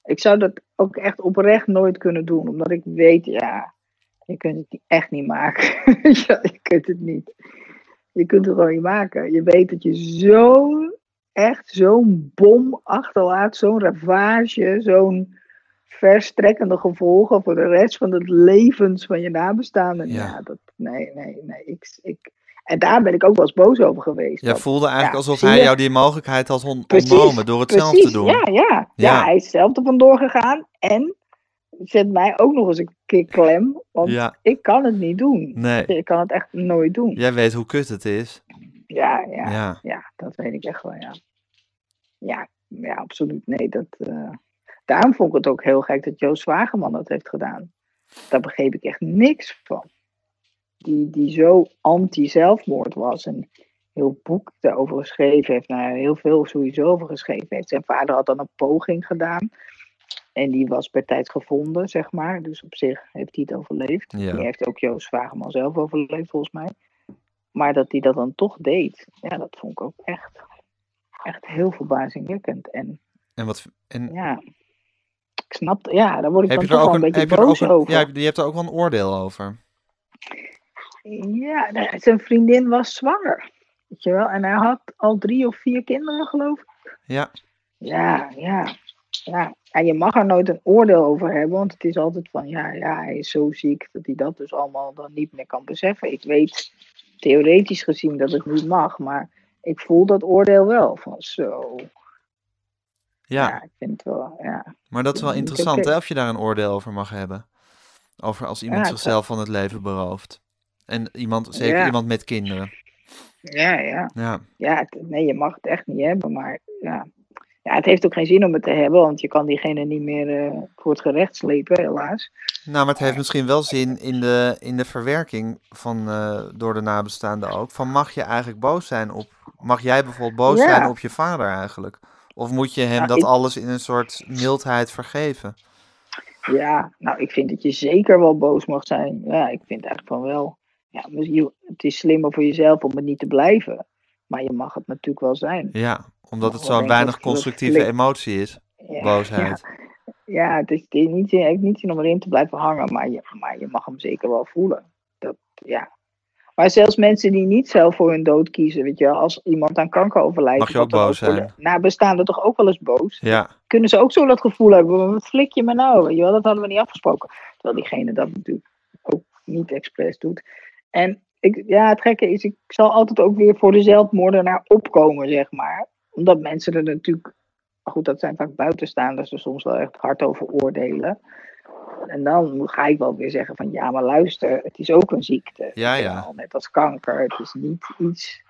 Ik zou dat ook echt oprecht nooit kunnen doen. Omdat ik weet, ja, je kunt het echt niet maken. ja, je kunt het niet. Je kunt het gewoon niet maken. Je weet dat je zo'n, echt zo'n bom achterlaat. Zo'n ravage, zo'n verstrekkende gevolgen voor de rest van het levens van je nabestaanden. Ja. Ja, dat, nee, nee, nee. Ik, ik, en daar ben ik ook wel eens boos over geweest. Dat- voelde eigenlijk ja, alsof hij je? jou die mogelijkheid had on- Precies, ontnomen door het zelf te doen. Ja, ja, ja. Ja. hij is zelf er vandoor gegaan. En zet mij ook nog eens een keer klem. Want Ja, ik kan het niet doen. nee. Ik kan het echt nooit doen. Jij weet hoe kut het is. Ja, ja, ja. Ja, dat weet ik echt wel, ja. Ja, ja absoluut. Nee, dat... eh, Daarom vond ik het ook heel gek dat Joost Zwageman dat heeft gedaan. Daar begreep ik echt niks van. Die, die zo anti-zelfmoord was en heel boek daarover geschreven heeft. Nou, heel veel sowieso over geschreven heeft. Zijn vader had dan een poging gedaan. En die was bij tijd gevonden, zeg maar. Dus op zich heeft hij het overleefd. Ja. Die heeft ook Joost Zwageman zelf overleefd, volgens mij. Maar dat hij dat dan toch deed, ja, dat vond ik ook echt, echt heel verbazingwekkend. En en wat... En ja, ik snap, ja, daar word ik heb dan toch ook wel een, een heb beetje je ook boos een, over. ja, je hebt er ook wel een oordeel over. Ja, nou, zijn vriendin was zwanger. Weet je wel? En hij had al drie of vier kinderen, geloof ik. Ja, Ja, ja, ja. En je mag er nooit een oordeel over hebben, want het is altijd van, ja, ja, hij is zo ziek dat hij dat dus allemaal dan niet meer kan beseffen. Ik weet theoretisch gezien dat het niet mag, maar ik voel dat oordeel wel. Van zo, ja, ja. ik vind het wel, ja. Maar dat is wel interessant, hè, of je daar een oordeel over mag hebben. Over als iemand Ja, zichzelf van het leven berooft. En iemand, zeker Ja. iemand met kinderen. Ja, ja. Ja, Ja, het- nee, je mag het echt niet hebben, maar ja. ja, het heeft ook geen zin om het te hebben, want je kan diegene niet meer eh, voor het gerecht slepen, helaas. nou, maar het heeft misschien wel zin in de, in de verwerking van, eh, door de nabestaanden ook. Van mag je eigenlijk boos zijn op, mag jij bijvoorbeeld boos Ja. zijn op je vader eigenlijk? Of moet je hem Nou, dat ik- alles in een soort mildheid vergeven? Ja, nou, ik vind dat je zeker wel boos mag zijn. Ja, ik vind eigenlijk van wel. Ja, het is slimmer voor jezelf om het niet te blijven. Maar je mag het natuurlijk wel zijn. Ja, omdat het zo'n weinig constructieve emotie is, Ja, boosheid. Ja, ja het is, niet, niet zin om erin te blijven hangen, maar je, maar je mag hem zeker wel voelen. Dat, ja. Maar zelfs mensen die niet zelf voor hun dood kiezen, weet je wel, als iemand aan kanker overlijdt, Mag je ook boos zijn. Nabestaanden toch ook wel eens boos? Ja, kunnen ze ook zo dat gevoel hebben. Wat flik je me nou? Weet je wel, dat hadden we niet afgesproken. Terwijl diegene dat natuurlijk ook niet expres doet. En ik, ja, het gekke is, ik zal altijd ook weer voor de zelfmoordenaar opkomen, zeg maar. Omdat mensen er natuurlijk, goed, dat zijn vaak buitenstaanders, er soms wel echt hard over oordelen. En dan ga ik wel weer zeggen van, ja, maar luister, het is ook een ziekte. Ja, ja. Net als kanker. Het is niet iets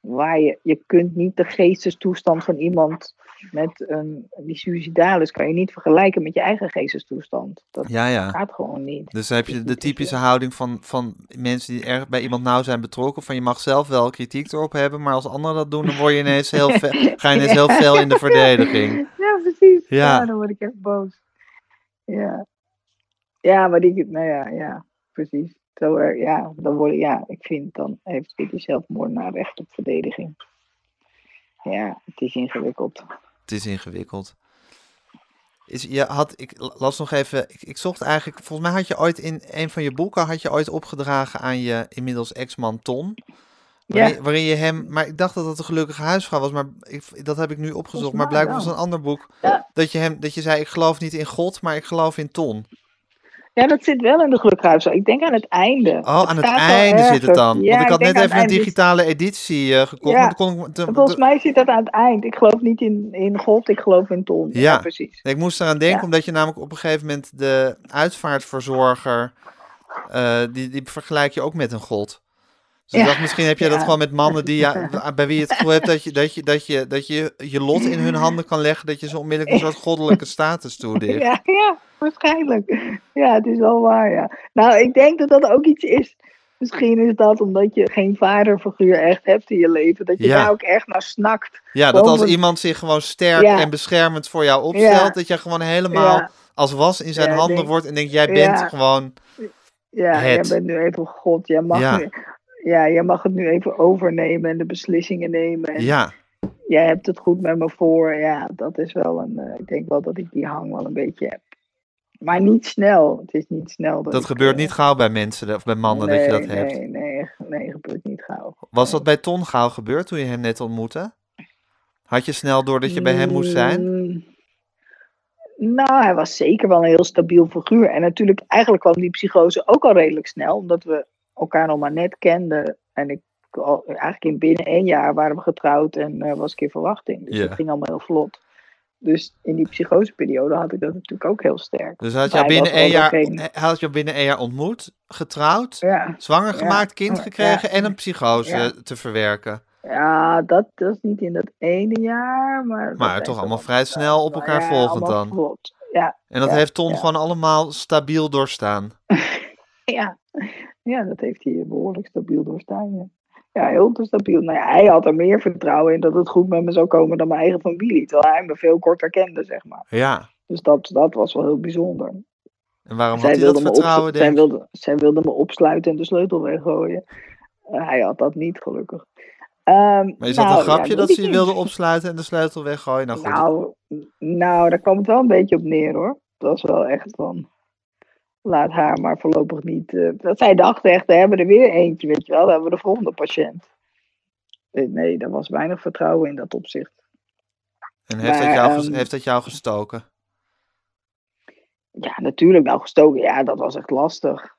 waar je, je kunt niet de geestestoestand van iemand met een, die suicidaal is, kan je niet vergelijken met je eigen geestestoestand. Dat ja, ja. gaat gewoon niet. Dus heb je Is de typische houding van, van mensen die erg bij iemand nauw zijn betrokken. Van je mag zelf wel kritiek erop hebben, maar als anderen dat doen, dan word je ineens heel ga je ineens heel fel in de verdediging. Ja, precies. Ja. Ja. dan word ik echt boos. Ja. Ja, maar die, nou ja, ja. precies. Zo, er- ja, dan worden, ja, ik vind dan heeft die zelfmoordenaar recht op verdediging. Ja, het is ingewikkeld. Het is ingewikkeld. Is, je had, ik las nog even, ik, ik zocht eigenlijk, volgens mij had je ooit in een van je boeken, had je ooit opgedragen aan je inmiddels ex-man Ton. Waarin, Ja. waarin je hem, maar ik dacht dat het een gelukkige huisvrouw was, maar ik, dat heb ik nu opgezocht. Maar blijkbaar was een ander boek, Ja. dat je hem, dat je zei, ik geloof niet in God, maar ik geloof in Ton. Ja, dat zit wel in de gelukkighuis. Ik denk aan het einde. Oh, aan het einde zit het dan. Ja, Want ik had net even een digitale editie eh, gekocht. Ja. kon ik, Volgens mij zit dat aan het eind. Ik geloof niet in, in God, ik geloof in Ton. Ja, Ja. precies. Ik moest eraan denken, omdat je namelijk op een gegeven moment de uitvaartverzorger, eh, die, die vergelijk je ook met een god. Dus Ja. dacht, misschien heb jij dat gewoon met mannen die, ja, bij wie je het gevoel hebt dat je, dat, je, dat, je, dat je je lot in hun handen kan leggen, dat je ze onmiddellijk een soort goddelijke status toedicht. Ja, ja, waarschijnlijk. Ja, het is wel waar, ja. Nou, ik denk dat dat ook iets is. Misschien is dat omdat je geen vaderfiguur echt hebt in je leven. Dat je Ja. daar ook echt naar snakt. Ja, dat als iemand zich gewoon sterk Ja. en beschermend voor jou opstelt, Ja. dat je gewoon helemaal Ja. als was in zijn Ja, handen denk- wordt en denkt, jij bent Ja. gewoon... Ja, Het. jij bent nu even God. Jij mag, Ja. Ja, jij mag het nu even overnemen en de beslissingen nemen. En Ja, Jij hebt het goed met me voor. Ja, dat is wel een. eh, ik denk wel dat ik die hang wel een beetje heb. Maar niet snel. Het is niet snel. Dat, dat ik, gebeurt eh, niet gauw bij mensen of bij mannen dat je dat nee, hebt. Nee, nee, nee, gebeurt niet gauw. Was dat bij Ton gauw gebeurd toen je hem net ontmoette? Had je snel door dat je bij hem moest zijn? Mm, Nou, hij was zeker wel een heel stabiel figuur. En natuurlijk, eigenlijk kwam die psychose ook al redelijk snel, omdat we elkaar nog maar net kenden. En ik, al, eigenlijk in binnen één jaar waren we getrouwd en er was een keer verwachting. Dus het ging allemaal heel vlot. Dus in die psychoseperiode had ik dat natuurlijk ook heel sterk. Dus had hij binnen was één jaar, had jou binnen één jaar ontmoet, getrouwd, Ja, zwanger Ja. gemaakt, kind Ja. gekregen en een psychose te verwerken. ja dat, is niet in dat ene jaar, maar... Maar toch allemaal vrij snel op elkaar volgend dan. Ja, En dat heeft Ton gewoon allemaal stabiel doorstaan. Ja. Ja, dat heeft hij behoorlijk stabiel doorstaan. Ja, ja heel stabiel. Nou ja, hij had er meer vertrouwen in dat het goed met me zou komen dan mijn eigen familie. Terwijl hij me veel korter kende, zeg maar. Ja. Dus dat, dat was wel heel bijzonder. En waarom Zij had hij dat vertrouwen, zij, wilde, zij wilde me opsluiten en de sleutel weggooien. Eh, hij had dat niet, gelukkig. Ehm, Maar is dat nou, een grapje ja, dat ze je wilde opsluiten en de sleutel weggooien? Nou goed, Nou, nou, daar kwam het wel een beetje op neer hoor. Het was wel echt van. Laat haar maar voorlopig niet. eh, dat zij dachten echt, we hebben er weer eentje, weet je wel. Dan hebben we de volgende patiënt. Eh, Nee, daar was weinig vertrouwen in dat opzicht. en heeft, dat jou, ehm, heeft dat jou gestoken? Ja, natuurlijk, nou gestoken, ja, dat was echt lastig.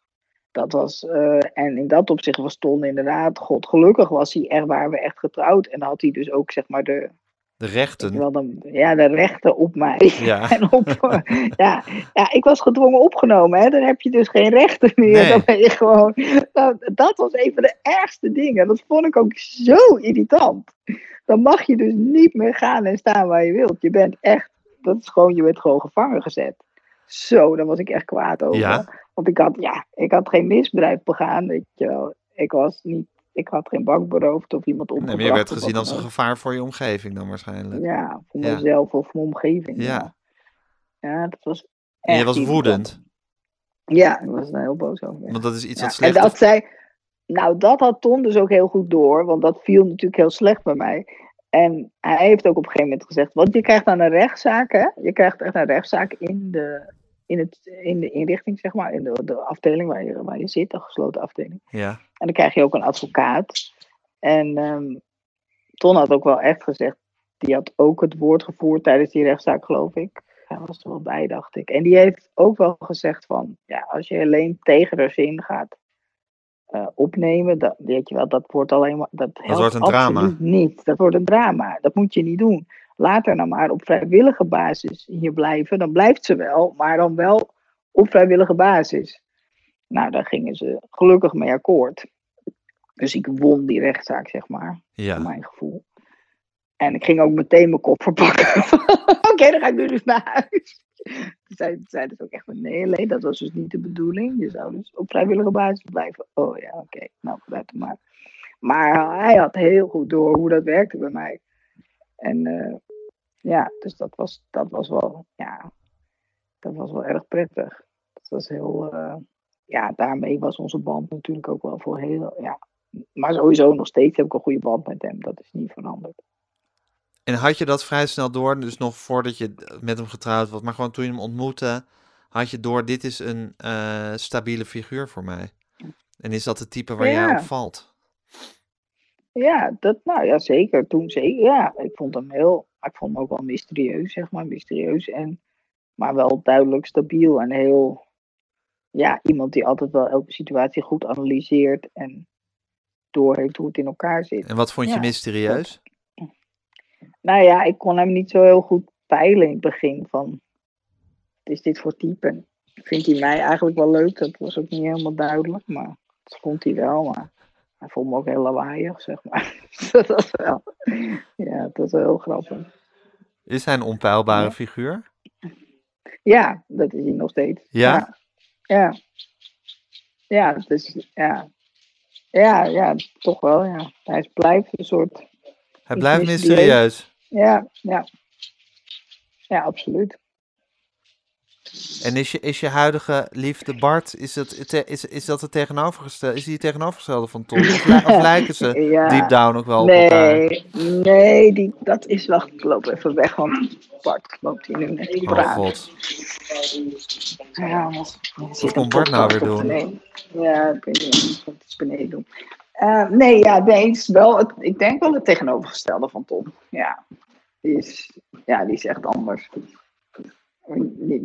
Dat was, eh, en in dat opzicht was Ton inderdaad, god gelukkig was hij echt, waren we echt getrouwd. En dan had hij dus ook, zeg maar, de, De rechten. ja, de rechten op mij. Ja. En op, ja, ja, ik was gedwongen opgenomen. Hè? Dan heb je dus geen rechten meer. Nee. Dan ben je gewoon. Nou, dat was een van de ergste dingen. Dat vond ik ook zo irritant. Dan mag je dus niet meer gaan en staan waar je wilt. Je bent echt. Dat is gewoon, je bent gewoon gevangen gezet. Zo, daar was ik echt kwaad over. Ja? Want ik had, ja, ik had geen misdrijf begaan. Weet je wel. Ik was niet. Ik had geen bank beroofd of iemand Nee, opgebracht. maar je werd of gezien als een gevaar voor je omgeving dan waarschijnlijk. Ja, voor Ja. mezelf of voor mijn omgeving. Ja. Ja, ja dat was. En je echt was woedend. Ja, ik was er heel boos over. ja. Want dat is iets wat En slecht dat zei, nou dat had Ton dus ook heel goed door, want dat viel natuurlijk heel slecht bij mij. En hij heeft ook op een gegeven moment gezegd, want je krijgt dan een rechtszaak, hè? Je krijgt echt een rechtszaak in de, in het, in de inrichting, zeg maar, in de, de afdeling waar je, waar je zit, de gesloten afdeling. Ja. En dan krijg je ook een advocaat. En ehm, Ton had ook wel echt gezegd, die had ook het woord gevoerd tijdens die rechtszaak, geloof ik. Hij was er wel bij, dacht ik. En die heeft ook wel gezegd van, ja, als je alleen tegen de zin gaat eh, opnemen, dat, weet je wel, dat wordt alleen maar, dat helpt wordt een drama. niet. Dat wordt een drama. Dat moet je niet doen. Laat haar nou maar op vrijwillige basis hier blijven. Dan blijft ze wel, maar dan wel op vrijwillige basis. Nou, daar gingen ze gelukkig mee akkoord. Dus ik won die rechtszaak, zeg maar, voor Ja. mijn gevoel. En ik ging ook meteen mijn koffer pakken. Oké, dan ga ik nu dus naar huis. Toen zei, dus ook echt van, nee, alleen dat was dus niet de bedoeling. Je zou dus op vrijwillige basis blijven. Oh ja, oké, nou, vooruit dan maar. Maar hij had heel goed door hoe dat werkte bij mij. En eh, ja, dus dat was, dat was wel, ja, dat was wel erg prettig. Dat was heel, eh, ja, daarmee was onze band natuurlijk ook wel voor heel, ja. Maar sowieso nog steeds heb ik een goede band met hem. Dat is niet veranderd. En had je dat vrij snel door, dus nog voordat je met hem getrouwd was, maar gewoon toen je hem ontmoette, had je door, dit is een uh, stabiele figuur voor mij. En is dat het type waar Ja. jij op valt? Ja, dat, nou ja, zeker. Toen zeker. Ja, ik vond hem heel, ik vond hem ook wel mysterieus, zeg maar. Mysterieus en, maar wel duidelijk stabiel en heel, ja, iemand die altijd wel elke situatie goed analyseert en doorheeft hoe het in elkaar zit. En wat vond je Ja, mysterieus? Nou ja, ik kon hem niet zo heel goed peilen in het begin van, wat is dit voor type? Vindt hij mij eigenlijk wel leuk? Dat was ook niet helemaal duidelijk, maar dat vond hij wel. Maar hij vond me ook heel lawaaiig, zeg maar. dat was wel, ja, dat was wel heel grappig. Is hij een onpeilbare Ja. figuur? Ja, dat is hij nog steeds. Ja? Ja. Ja, ja dus ja. Ja, ja, toch wel, ja. Hij is- blijft een soort, Hij blijft mysterieus. ja, ja. Ja, absoluut. En is je, is je huidige liefde Bart, is dat, is, is dat het tegenovergestelde? Is hij het tegenovergestelde van Tom? Of, li- of lijken ze Ja. deep down ook wel op elkaar? Nee, nee, die, dat is wel. Ik loop even weg, want Bart loopt hier nu net Oh praten. god. Ja, wat Bart nou weer doen? Ja, ik weet niet wat beneden doen. Eh, nee, ja, nee, wel het, ik denk wel het tegenovergestelde van Tom. Ja, die is, ja, die is echt anders.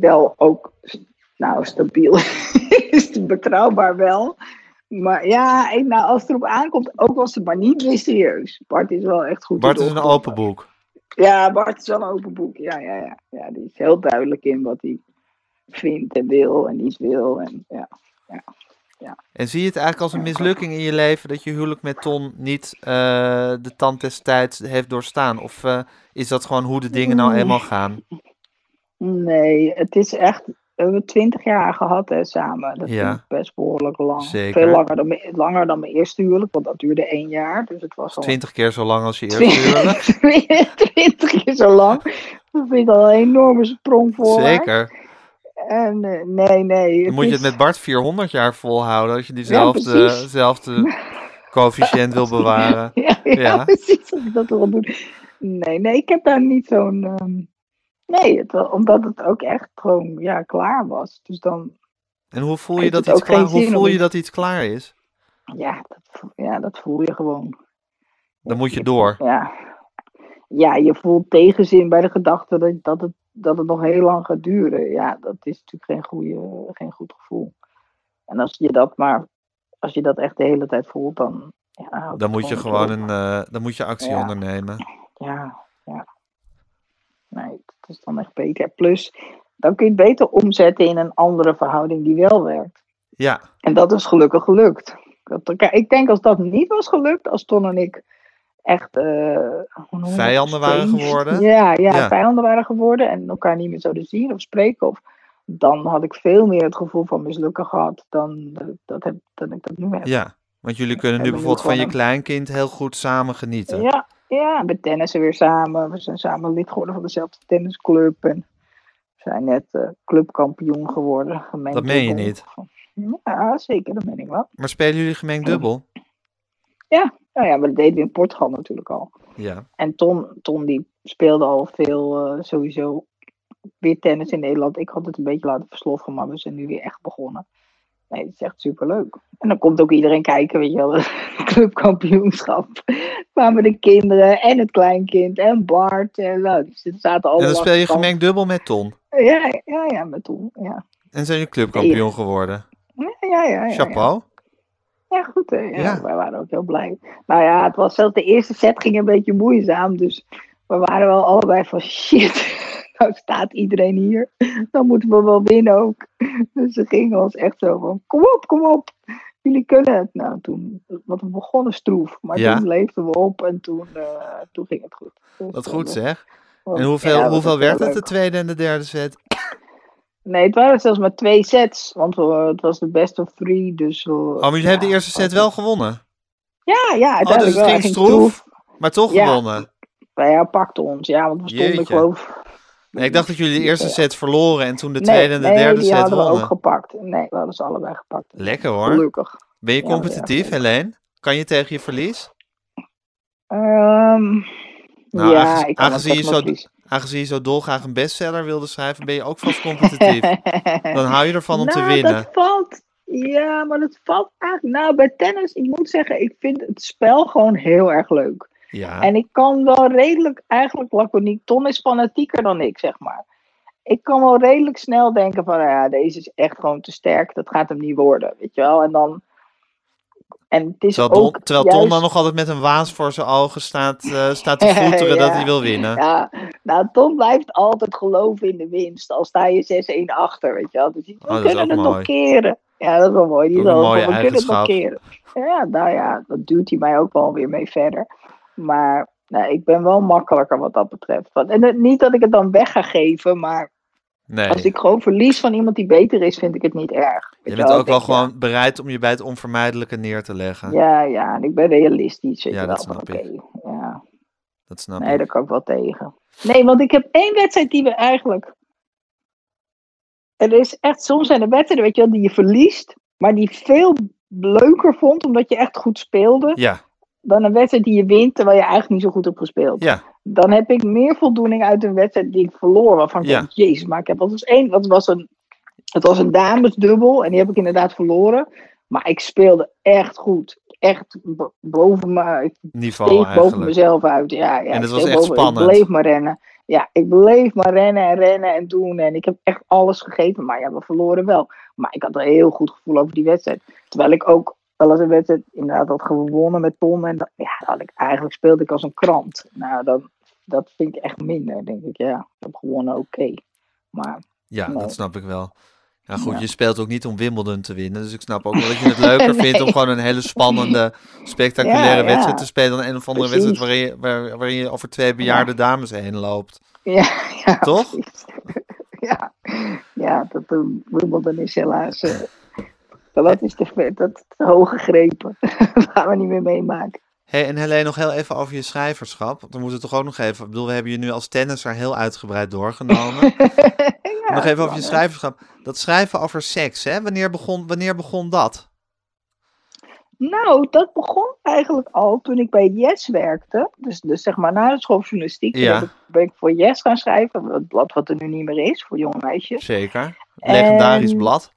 Wel ook, nou, stabiel is betrouwbaar wel. Maar ja, nou, als het erop aankomt, ook was het maar niet mysterieus. Bart is wel echt goed. Bart is een open boek. Ja, Bart is wel een open boek. Ja, ja, ja. ja, die is heel duidelijk in wat hij vindt en wil en niet wil. En, ja. En zie je het eigenlijk als een mislukking in je leven dat je huwelijk met Ton niet eh, de tand des tijds heeft doorstaan? Of eh, is dat gewoon hoe de dingen nou eenmaal gaan? Nee, het is echt. We hebben twintig jaar gehad hè, samen. Dat Ja. vind ik best behoorlijk lang. Zeker. Veel langer dan, mijn- langer dan mijn eerste huwelijk, want dat duurde één jaar. Dus het was al Twintig keer zo lang als je eerste huwelijk? twintig keer zo lang. Dat vind ik al een enorme sprong voor. Zeker. En eh, nee, nee. Dan moet je het met Bart 400 jaar volhouden als je diezelfde dezelfde coëfficiënt wil bewaren. Ja, ja, Ja. precies. Dat ik dat wil doen. Nee, nee, ik heb daar niet zo'n. ehm, nee, het, omdat het ook echt gewoon ja, klaar was. Dus dan, En hoe voel je dat iets klaar, hoe voel je dat iets klaar is? ja, dat, ja, dat voel je gewoon. Dan moet je door. Ja, ja je voelt tegenzin bij de gedachte dat, dat, het, dat het nog heel lang gaat duren. Ja, dat is natuurlijk geen, goede, geen goed gevoel. En als je dat maar, als je dat echt de hele tijd voelt, dan. Ja, Dan moet je gewoon een, eh, dan moet je actie Ja. ondernemen. Ja, ja. Nee, dat is dan echt beter. Plus, dan kun je het beter omzetten in een andere verhouding die wel werkt. Ja, En dat is gelukkig gelukt. Ik denk als dat niet was gelukt, als Ton en ik echt dat? Vijanden waren geworden? Ja, ja, Ja. vijanden waren geworden en elkaar niet meer zouden zien of spreken. Of, dan had ik veel meer het gevoel van mislukken gehad dan, dat, heb, dan ik dat nu heb. ja. Want jullie kunnen nu bijvoorbeeld van je kleinkind heel goed samen genieten. Ja, ja, we tennissen weer samen. We zijn samen lid geworden van dezelfde tennisclub. En we zijn net eh, clubkampioen geworden. gemengd Dat meen je niet. Ja, zeker, dat meen ik wel. Maar spelen jullie gemengd dubbel? Nou ja, maar dat deden we in Portugal natuurlijk al. Ja. En Ton, Ton die speelde al veel eh, sowieso weer tennis in Nederland. Ik had het een beetje laten versloffen, maar we zijn nu weer echt begonnen. Nee, het is echt superleuk. En dan komt ook iedereen kijken, weet je wel, het clubkampioenschap. Kwamen de kinderen en het kleinkind en Bart. En nou, zaten allemaal... En dan speel je gemengd dubbel met Ton. Ja, ja, ja, met Ton. Ja, En zijn jullie clubkampioen geworden. ja, ja. ja, ja. Chapeau. Ja, goed hè. Ja, Ja. Wij waren ook heel blij. Nou ja, het was zelfs de eerste set ging een beetje moeizaam. Dus we waren wel allebei van shit. Nou staat iedereen hier. Dan moeten we wel winnen ook. Dus ze gingen ons echt zo van kom op, kom op. Jullie kunnen het. Nou, toen, want we begonnen stroef. Maar Ja. toen leefden we op en toen, eh, toen ging het goed. Dus, Wat eh, goed dat zeg. En hoeveel, ja, dat hoeveel werd het, de tweede en de derde set? Nee, het waren zelfs maar twee sets. Want het was de best of three. Dus, Oh, maar jullie hebben de eerste set wel gewonnen. Ja, ja. Oh, dus uiteindelijk het wel. ging stroef, maar toch gewonnen. Nou ja, pakte ons. Ja, want we stonden, Jeetje. ik geloof, Nee, ik dacht dat jullie de eerste set verloren en toen de Nee, tweede en de nee, derde die set hadden we ook wonnen. gepakt. Nee, we hadden ze allebei gepakt. Lekker hoor. Gelukkig. Ben je competitief, ja. Helene? Kan je tegen je verlies? Nou, ja, ik aangezien je zo-. Aangezien je zo dolgraag een bestseller wilde schrijven, ben je ook vast competitief. Dan hou je ervan om te nou, winnen. dat valt... Ja, maar dat valt eigenlijk... Nou, bij tennis, ik moet zeggen, ik vind het spel gewoon heel erg leuk. Ja, En ik kan wel redelijk, eigenlijk laconiek, Ton is fanatieker dan ik, zeg maar. Ik kan wel redelijk snel denken van, ja, deze is echt gewoon te sterk, dat gaat hem niet worden, weet je wel. En dan, en het is terwijl, Don, ook terwijl Ton dan nog altijd met een waas voor zijn ogen staat, eh, staat te voeteren dat hij wil winnen. Ja, nou, Tom blijft altijd geloven in de winst, al sta je 6-1 achter, weet je wel. Dus die- we Oh, kunnen het mooi. nog keren. Ja, dat is wel mooi. Die is wel we kunnen het nog keren. Ja, nou ja, dat duwt hij mij ook wel weer mee verder. Maar nou, ik ben wel makkelijker wat dat betreft. Want- En het- niet dat ik het dan weg ga geven, maar Nee, als ik gewoon verlies van iemand die beter is, vind ik het niet erg. Je bent wel, ook wel gewoon bereid om je bij het onvermijdelijke neer te leggen. Ja, ja, en ik ben realistisch. Weet Ja, je dat wel, snap ik. ja. Dat snap Nee, ik. daar kan ik wel tegen. Nee, want ik heb één wedstrijd die we eigenlijk. Er is echt, soms zijn er wedstrijden, weet je wel, die je verliest, maar die veel leuker vond, omdat je echt goed speelde, Ja, dan een wedstrijd die je wint, terwijl je eigenlijk niet zo goed hebt gespeeld. ja, Dan heb ik meer voldoening uit een wedstrijd die ik verloor, waarvan ik Ja. denk, jezus, maar ik heb, was één, wat was een, het was een damesdubbel, en die heb ik inderdaad verloren, maar ik speelde echt goed. Echt bo- boven me, ik niveau boven mezelf uit. Ja, ja, En het was echt boven- spannend. Ik bleef maar rennen. Ja, ik bleef maar rennen en rennen en doen. En ik heb echt alles gegeven. Maar ja, we verloren wel. Maar ik had een heel goed gevoel over die wedstrijd. Terwijl ik ook wel eens een wedstrijd inderdaad had gewonnen met Ton. En dat, ja, dat had ik, eigenlijk speelde ik als een krant. Nou, dan, dat vind ik echt minder. denk ik, ja, ik heb gewonnen, oké. Maar Ja, Nee. dat snap ik wel. Ja, goed, Ja. je speelt ook niet om Wimbledon te winnen. Dus ik snap ook wel dat je het leuker vindt om gewoon een hele spannende, spectaculaire Ja, wedstrijd te spelen dan een of andere Precies. wedstrijd waarin je, waar, waarin je over twee bejaarde dames heen loopt. ja, ja Toch? precies. ja, ja, dat doen Wimbledon is helaas. Dat is te, ver- dat is te hoog gegrepen. dat gaan we niet meer meemaken. Hey, en Helene, nog heel even over je schrijverschap. Want we moeten toch ook nog even... Ik bedoel, we hebben je nu als tennisser heel uitgebreid doorgenomen. Ja, nog even over je schrijverschap. Dat schrijven over seks, hè? Wanneer begon, wanneer begon dat? Nou, dat begon eigenlijk al toen ik bij Yes werkte. Dus, dus zeg maar na de school journalistiek toen Ja. ben ik voor Yes gaan schrijven. Het blad wat er nu niet meer is, voor jonge meisjes. Zeker. Legendarisch En- blad.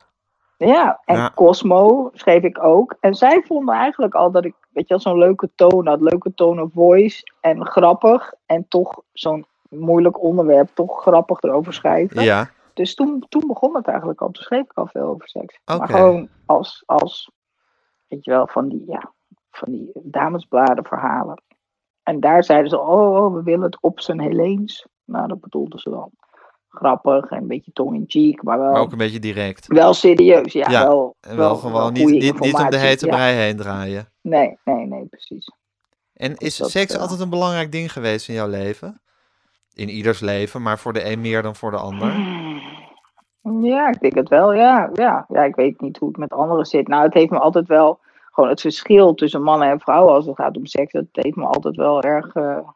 Ja, en Ja. Cosmo schreef ik ook. En zij vonden eigenlijk al dat ik, weet je wel, zo'n leuke toon had. Leuke tone of voice. En grappig. En toch zo'n moeilijk onderwerp. Toch grappig erover schrijven. Ja, Dus toen, toen begon het eigenlijk al. Toen schreef ik al veel over seks. Maar gewoon als, als, weet je wel, van die, ja, van die damesbladen verhalen. En daar zeiden ze, oh, oh, we willen het op zijn Heleens. Nou, dat bedoelden ze dan. Grappig en een beetje tong in cheek, maar wel, maar ook een beetje direct. wel serieus. Ja, Ja, wel, En wel, gewoon niet, niet, niet om de hete ja. brei heen draaien. Nee, nee, nee, precies. En is dat, seks eh, altijd een belangrijk ding geweest in jouw leven? In ieders leven, maar voor de een meer dan voor de ander? Ja, ik denk het wel, ja. ja. Ja, ik weet niet hoe het met anderen zit. Nou, het heeft me altijd wel, gewoon het verschil tussen mannen en vrouwen als het gaat om seks, dat heeft me altijd wel erg eh,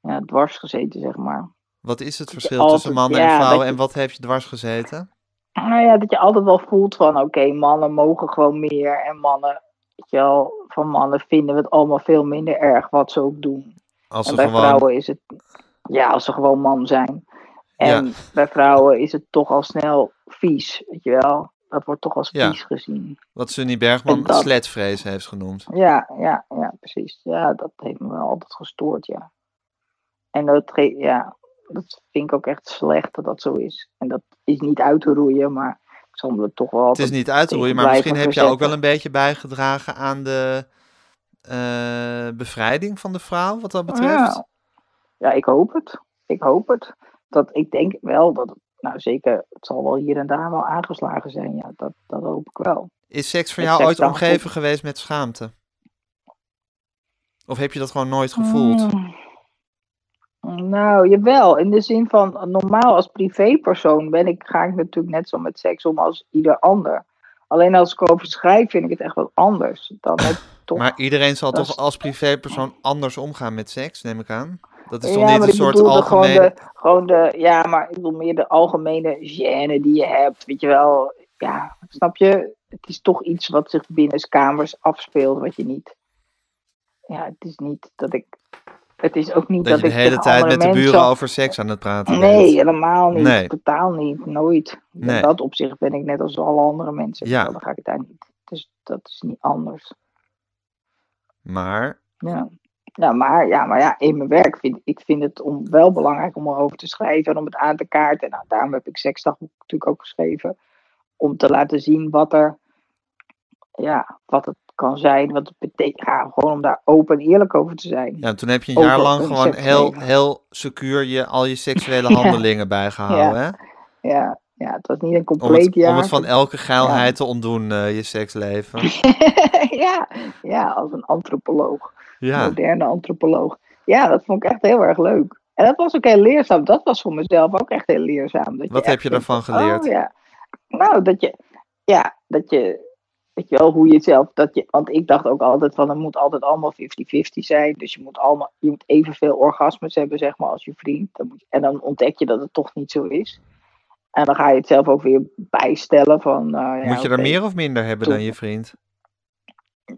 ja, dwars gezeten, zeg maar. Wat is het verschil altijd- tussen mannen ja, en vrouwen je- en wat heeft je dwars gezeten? Nou ja, dat je altijd wel voelt van, oké, mannen mogen gewoon meer en mannen, weet je wel, van mannen vinden we het allemaal veel minder erg wat ze ook doen. Als En ze bij gewoon... vrouwen is het, ja, als ze gewoon man zijn. En Ja. bij vrouwen is het toch al snel vies, weet je wel. Dat wordt toch als Ja. vies gezien. Wat Sunny Bergman dat- sletvrees heeft genoemd. Ja, ja, ja, precies. Ja, dat heeft me wel altijd gestoord, ja. En dat, ja, dat vind ik ook echt slecht dat dat zo is. En dat is niet uit te roeien, maar ik zal me toch wel Het is niet uit te roeien, maar misschien heb je ook wel een beetje bijgedragen aan de eh, bevrijding van de vrouw, wat dat betreft. Ja. ja, ik hoop het. Ik hoop het. Dat, ik denk wel dat, nou zeker, het zal wel hier en daar wel aangeslagen zijn. Ja, dat, dat hoop ik wel. Is seks voor jou ooit omgeven geweest met schaamte? Of heb je dat gewoon nooit gevoeld? Mm. Nou, jawel. In de zin van, normaal als privépersoon ben ik, ga ik natuurlijk net zo met seks om als ieder ander. Alleen als ik over schrijf, vind ik het echt wat anders. Dan toch... Maar iedereen zal toch als privépersoon anders omgaan met seks, neem ik aan? Dat is toch ja, niet een soort bedoelde gewoon algemene... de, gewoon de, ja, maar ik bedoel meer de algemene gêne die je hebt, weet je wel. Ja, snap je? Het is toch iets wat zich binnen kamers afspeelt, wat je niet, ja, het is niet dat ik, het is ook niet Dat dat, je de ik hele tijd met de buren over seks aan het praten Nee, helemaal niet. Nee. Totaal niet. Nooit. Nee. In dat opzicht ben ik net als alle andere mensen. Ja. Dan ga ik het daar niet. Dus dat is niet anders. Maar, Ja. Ja, maar, ja, maar ja, in mijn werk vind ik vind het om, wel belangrijk om erover te schrijven en om het aan te kaarten. Nou, daarom heb ik Seksdagboek natuurlijk ook geschreven. Om te laten zien wat er, ja, wat het kan zijn, wat het betekent. Ja, gewoon om daar open en eerlijk over te zijn. ja, toen heb je een Over jaar lang een gewoon heel, heel secuur je, al je seksuele Ja. handelingen bijgehouden, hè? Ja, ja, het was niet een Om compleet het, jaar. om het van elke geilheid te ontdoen, eh, je seksleven. ja, ja, als een antropoloog. Ja, moderne antropoloog. Ja, dat vond ik echt heel erg leuk. En dat was ook heel leerzaam. Dat was voor mezelf ook echt heel leerzaam. Dat Wat heb je daarvan van, geleerd? Oh, ja. Nou, dat je, ja, dat je, weet je wel, hoe je zelf, dat je, want ik dacht ook altijd van, het moet altijd allemaal 50-50 zijn. Dus je moet allemaal, je moet evenveel orgasmes hebben, zeg maar, als je vriend. Dan moet je- en dan ontdek je dat het toch niet zo is. En dan ga je het zelf ook weer bijstellen van, nou ja, Moet je er meer of minder hebben dan je vriend?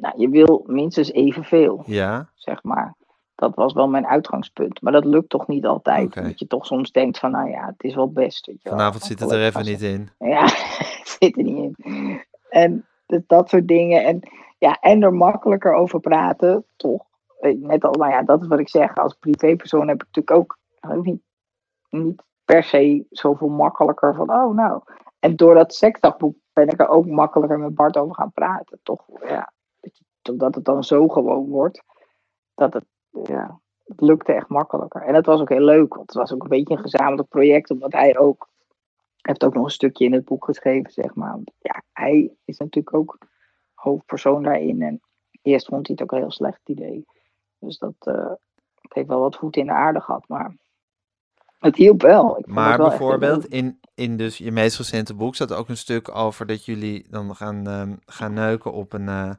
Nou, je wil minstens evenveel. Ja, zeg maar. Dat was wel mijn uitgangspunt. Maar dat lukt toch niet altijd. Dat je toch soms denkt van, nou ja, het is wel best. Weet je wel. vanavond zit het er even niet in. Ja, het zit er niet in. En dus dat soort dingen. En, ja, en er makkelijker over praten, toch. Eh, Net al, nou ja, dat is wat ik zeg. Als privépersoon heb ik natuurlijk ook ook niet, niet per se zoveel makkelijker van, oh nou. En door dat seksdagboek ben ik er ook makkelijker met Bart over gaan praten, toch. Ja, omdat het dan zo gewoon wordt, dat het, ja, het lukte echt makkelijker. En dat was ook heel leuk, want het was ook een beetje een gezamenlijk project, omdat hij ook, heeft ook nog een stukje in het boek geschreven, zeg maar. Ja, hij is natuurlijk ook hoofdpersoon daarin. En eerst vond hij het ook een heel slecht idee. Dus dat het heeft wel wat voet in de aarde gehad, maar het hielp wel. Ik Maar wel bijvoorbeeld in, in dus je meest recente boek staat ook een stuk over dat jullie dan gaan, ehm, gaan neuken op een, eh,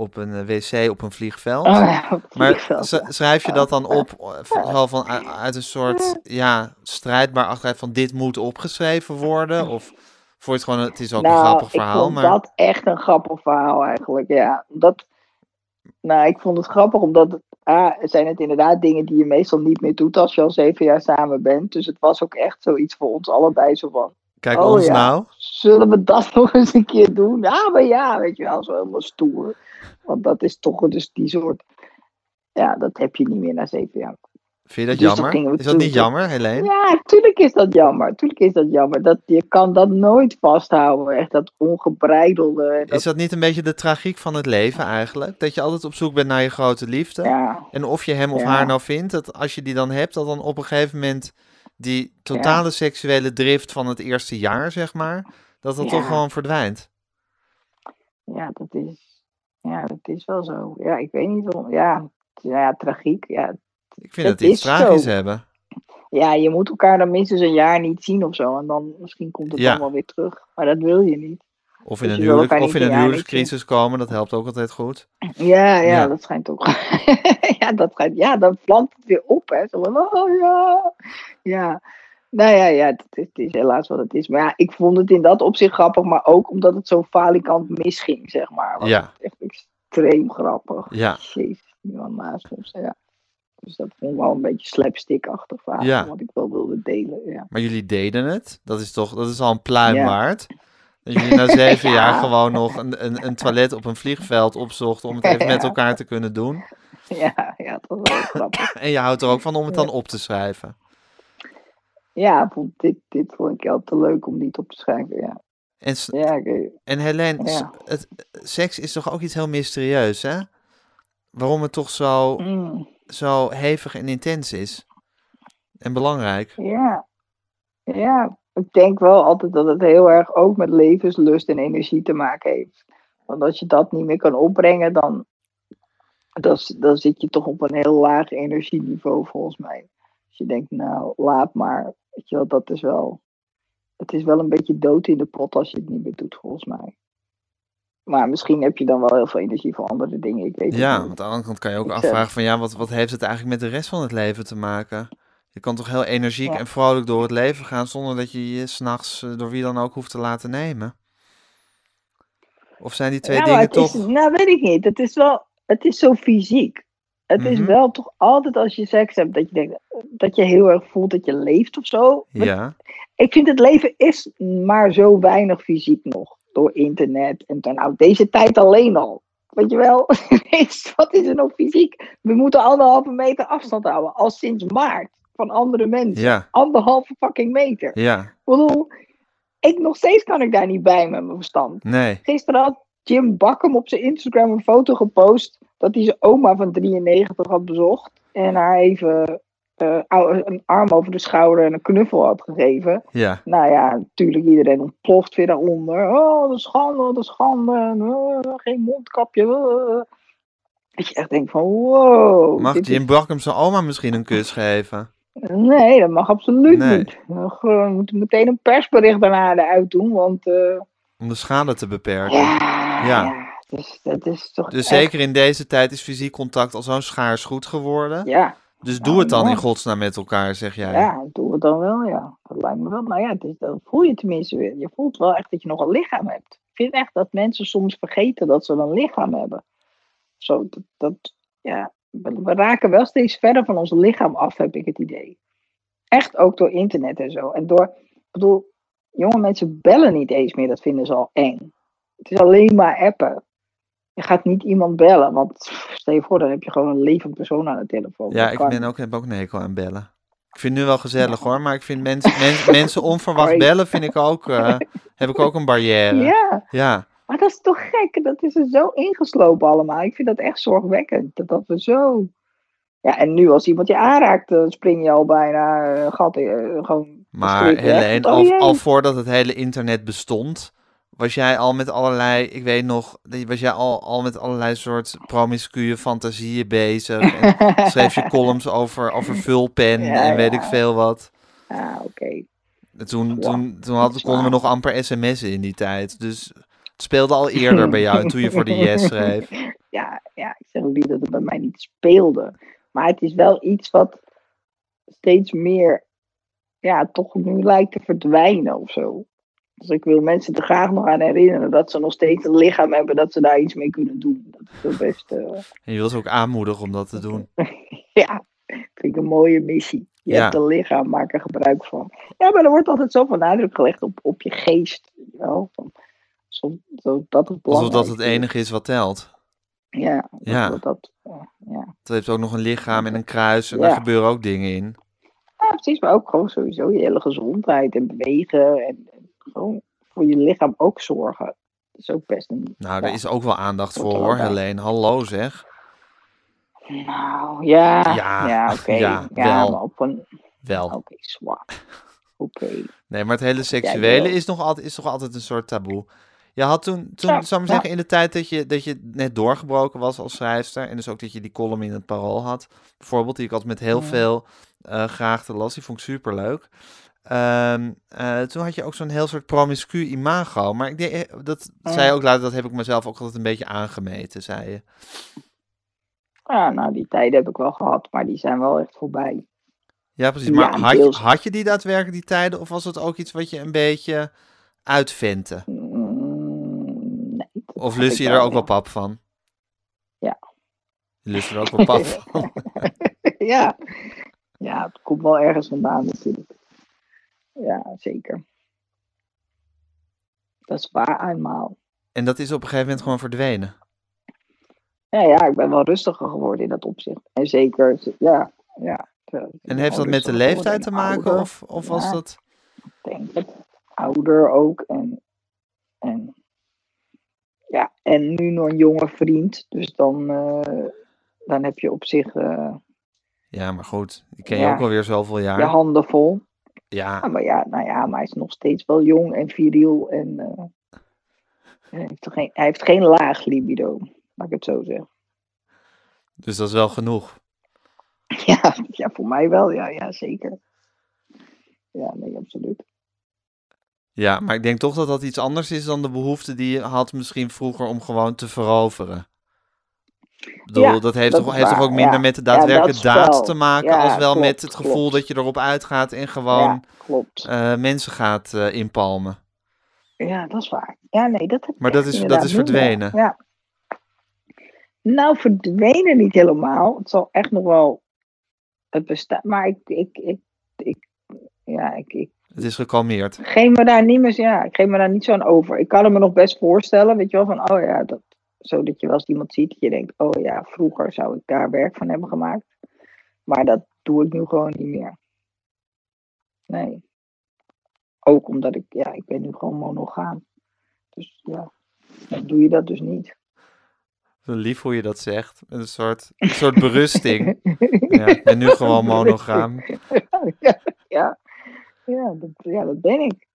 op een eh, wc op een vliegveld. Oh, ja, op het Maar schrijf je dat dan op eh, v- zo van, uit, een soort ja, strijdbaar achteruit van dit moet opgeschreven worden? Of je het gewoon, het is ook een grappig Nou, ik verhaal, vond maar dat echt een grappig verhaal eigenlijk, ja. Dat, nou, ik vond het grappig omdat, het- ah, zijn het inderdaad dingen die je meestal niet meer doet als je al zeven jaar samen bent. Dus het was ook echt zoiets voor ons allebei zo van, kijk oh ons ja. nou. zullen we dat nog eens een keer doen? Ja, maar ja, weet je wel, zo helemaal stoer. Want dat is toch dus die soort, ja, dat heb je niet meer na zeven jaar. Vind je dat Dus jammer? Is dat niet jammer, Helene? Ja, tuurlijk is dat jammer. Tuurlijk is dat jammer. Dat, je kan dat nooit vasthouden. Echt dat ongebreidelde. Dat, Is dat niet een beetje de tragiek van het leven eigenlijk? Dat je altijd op zoek bent naar je grote liefde? ja, En of je hem of Ja. haar nou vindt, dat als je die dan hebt, dat dan op een gegeven moment die totale seksuele drift van het eerste jaar, zeg maar, dat dat Ja. toch gewoon verdwijnt. ja, dat is, ja, dat is wel zo. Ja, ik weet niet waarom. Ja, ja tragiek. Ja. Ik vind Het het iets is tragisch zo. hebben. ja, je moet elkaar dan minstens een jaar niet zien of zo. En dan misschien komt het wel weer terug. Maar dat wil je niet. Of in Dus een, huwelijk, of in een huwelijkscrisis komen, dat helpt ook altijd goed. Ja, ja, Ja. dat schijnt ook. ja, dat schijnt, ja, dan vlamt het weer op. Hè. Zo van, oh ja. Ja. Nou ja, ja het, is, het is helaas wat het is. Maar ja, ik vond het in dat opzicht grappig, maar ook omdat het zo falikant misging, zeg maar. Was Ja. echt extreem grappig. Ja. Jezus, man naast ons, ja. Dus dat vond ik wel een beetje slapstick-achtig verhaal, Ja. wat ik wel wilde delen, ja. Maar jullie deden het. Dat is toch, dat is al een pluim Ja. waard. Dat jullie na zeven Ja. jaar gewoon nog een, een, een toilet op een vliegveld opzochten om het even met elkaar te kunnen doen. Ja, ja, dat was wel grappig. En je houdt er ook van om het dan op te schrijven. Ja, dit, dit vond ik altijd leuk om niet op te schrijven, ja. En, Ja, en Helene, s- Ja. het, seks is toch ook iets heel mysterieus, hè? Waarom het toch zo, mm. zo hevig en intens is. En belangrijk. Ja. ja, ik denk wel altijd dat het heel erg ook met levenslust en energie te maken heeft. Want als je dat niet meer kan opbrengen, dan, dan, zit je toch op een heel laag energieniveau volgens mij. Als je denkt, nou, laat maar. Weet je wel, dat is wel. Het is wel een beetje dood in de pot als je het niet meer doet, volgens mij. Maar misschien heb je dan wel heel veel energie voor andere dingen. Ik weet Ja, niet. want aan de andere kant kan je ook Ik, afvragen van ja, wat, wat heeft het eigenlijk met de rest van het leven te maken? Je kan toch heel energiek Ja. en vrolijk door het leven gaan zonder dat je je s'nachts eh, door wie dan ook hoeft te laten nemen? Of zijn die twee Ja, dingen toch... Is, nou, weet ik niet. Het is wel, het is zo fysiek. Het is Mhm. wel toch altijd als je seks hebt dat je denkt dat je heel erg voelt dat je leeft of zo. Ja, Ik vind het leven is maar zo weinig fysiek nog door internet en dan nou deze tijd alleen al. Weet je wel? Wat is er nog fysiek? We moeten anderhalve meter afstand houden. Al sinds maart van andere mensen. ja, Anderhalve fucking meter. ja, Ik bedoel, ik nog steeds kan ik daar niet bij met mijn verstand. nee. Gisteren had Jim Bakkum op zijn Instagram een foto gepost dat hij zijn oma van 93 had bezocht. En haar even eh, een arm over de schouder en een knuffel had gegeven. Ja, Nou ja, natuurlijk iedereen ontploft weer daaronder. Oh, de schande, de schande. eh, geen mondkapje. eh. Dat je echt denkt van, wow. mag is- Jim Bakkum zijn oma misschien een kus geven? Nee, dat mag absoluut Nee. niet. We moeten meteen een persbericht daarna eruit doen, want... eh, Om de schade te beperken. ja, Ja. ja. Dus dat is toch Dus echt- zeker in deze tijd is fysiek contact al zo'n schaars goed geworden. Ja, Dus Nou, doe het dan in godsnaam met elkaar, zeg jij. ja, doe het dan wel, ja. Dat lijkt me wel. Nou ja, is, dan voel je tenminste weer. Je voelt wel echt dat je nog een lichaam hebt. Ik vind echt dat mensen soms vergeten dat ze een lichaam hebben. Zo, dat, dat ja, we, raken wel steeds verder van ons lichaam af, heb ik het idee. Echt ook door internet en zo. En door, ik bedoel, jonge mensen bellen niet eens meer, dat vinden ze al eng. Het is alleen maar appen. Je gaat niet iemand bellen, want stel je voor, dan heb je gewoon een levend persoon aan de telefoon. Ja, ik ben ook, heb ook een hekel aan bellen. Ik vind het nu wel gezellig hoor, maar ik vind mensen, mensen, mensen onverwacht bellen, vind ik ook, eh, heb ik ook een barrière. Ja, Ja, maar dat is toch gek? Dat is er zo ingeslopen allemaal. Ik vind dat echt zorgwekkend. Dat, dat we zo... Ja, en nu als iemand je aanraakt, dan spring je al bijna eh, gat in, eh, gewoon... maar. Helene, al, voordat het hele internet bestond, was jij al met allerlei, ik weet nog, was jij al, al met allerlei soort promiscue fantasieën bezig. En schreef je columns over, over vulpen Ja, en weet ja. ik veel wat. Ah, oké. En Toen, toen, toen dat had, is konden we nog amper sms'en in die tijd. Dus speelde al eerder bij jou toen je voor de yes schreef. Ja, ja, ik zeg ook niet dat het bij mij niet speelde. Maar het is wel iets wat steeds meer, ja, toch nu lijkt te verdwijnen of zo. Dus ik wil mensen er graag nog aan herinneren dat ze nog steeds een lichaam hebben, dat ze daar iets mee kunnen doen. Dat is wel best, eh, En je wil ze ook aanmoedigen om dat te doen. ja, vind ik een mooie missie. Je Ja. hebt een lichaam, maak er gebruik van. Ja, maar er wordt altijd zoveel nadruk gelegd op, op je geest. je Het Alsof dat het enige is wat telt. Ja, Ja. Dat, dat, eh, ja. Het heeft ook nog een lichaam en een kruis en Ja. daar gebeuren ook dingen in. Ja, precies, maar ook gewoon sowieso je hele gezondheid en bewegen en, en gewoon voor je lichaam ook zorgen. Dat is ook best een. Nou, ja. er is ook wel aandacht voor hoor. Helene. Hallo zeg. Nou, ja. Ja, oké. ja, Ja, wel. maar op een. Wel. Oké, zwaar. Oké. Nee, maar het hele seksuele is, nog altijd, is toch altijd een soort taboe. Je had toen, toen Ja, zou ik ja. zeggen, in de tijd dat je, dat je net doorgebroken was als schrijfster. En dus ook dat je die column in het parool had. Bijvoorbeeld, die ik altijd met heel Ja. veel eh graag te las. Die vond ik superleuk. Ehm, eh, toen had je ook zo'n heel soort promiscu imago. Maar ik denk, eh, dat zei je ook later, dat heb ik mezelf ook altijd een beetje aangemeten, zei je. Ja, nou, die tijden heb ik wel gehad, maar die zijn wel echt voorbij. Ja, precies. Ja, Maar had, je, deels. had je die daadwerkelijk die tijden? Of was het ook iets wat je een beetje uitventte? Of lust je er ook wel pap van? Ja. Je lust er ook wel pap van? ja. ja, het komt wel ergens vandaan natuurlijk. Ja, zeker. Dat is waar eenmaal. En dat is op een gegeven moment gewoon verdwenen. Ja, ja, ik ben wel rustiger geworden in dat opzicht. En zeker, ja, ja. En heeft dat met de leeftijd te maken? ouder. Of, of was dat... Ik denk het. Ouder ook. En, en, ja, en nu nog een jonge vriend. Dus dan, eh, dan heb je op zich eh, Ja, maar goed. Die ken je ook alweer zoveel je jaar. handen vol. Ja, maar ja, nou ja, maar hij is nog steeds wel jong en viriel. En eh, hij, heeft geen, hij heeft geen laag libido, laat ik het zo zeggen. dus dat is wel genoeg. Ja, ja voor mij wel. Ja, ja zeker. Ja, nee, absoluut. Ja, maar ik denk toch dat dat iets anders is dan de behoefte die je had misschien vroeger om gewoon te veroveren. Ik bedoel, Ja, dat heeft, dat toch, heeft toch ook minder ja. met de daadwerkelijke daad te maken, als wel klopt, met het gevoel klopt. dat je erop uitgaat en gewoon eh, mensen gaat eh, inpalmen. Ja, dat is waar. Ja, nee, dat heb Maar dat is- dat is verdwenen. Ja. Nou, verdwenen niet helemaal. Het zal echt nog wel het bestaan. Maar ik, ik, ik, ik ja, ik, ik Het is gekalmeerd. geef me daar niet meer, ja, ik geef me daar niet zo aan over. Ik kan het me nog best voorstellen, weet je wel, van, oh ja, dat, zo dat je wel eens iemand ziet, dat je denkt, oh ja, vroeger zou ik daar werk van hebben gemaakt. Maar dat doe ik nu gewoon niet meer. Nee. Ook omdat ik, ja, ik ben nu gewoon monogaam. Dus ja, dan doe je dat dus niet. Zo lief hoe je dat zegt. Een soort, een soort berusting. Ja, ik ben nu gewoon monogaam. ja, ja, ja, dat, ja, dat ben ik. Ik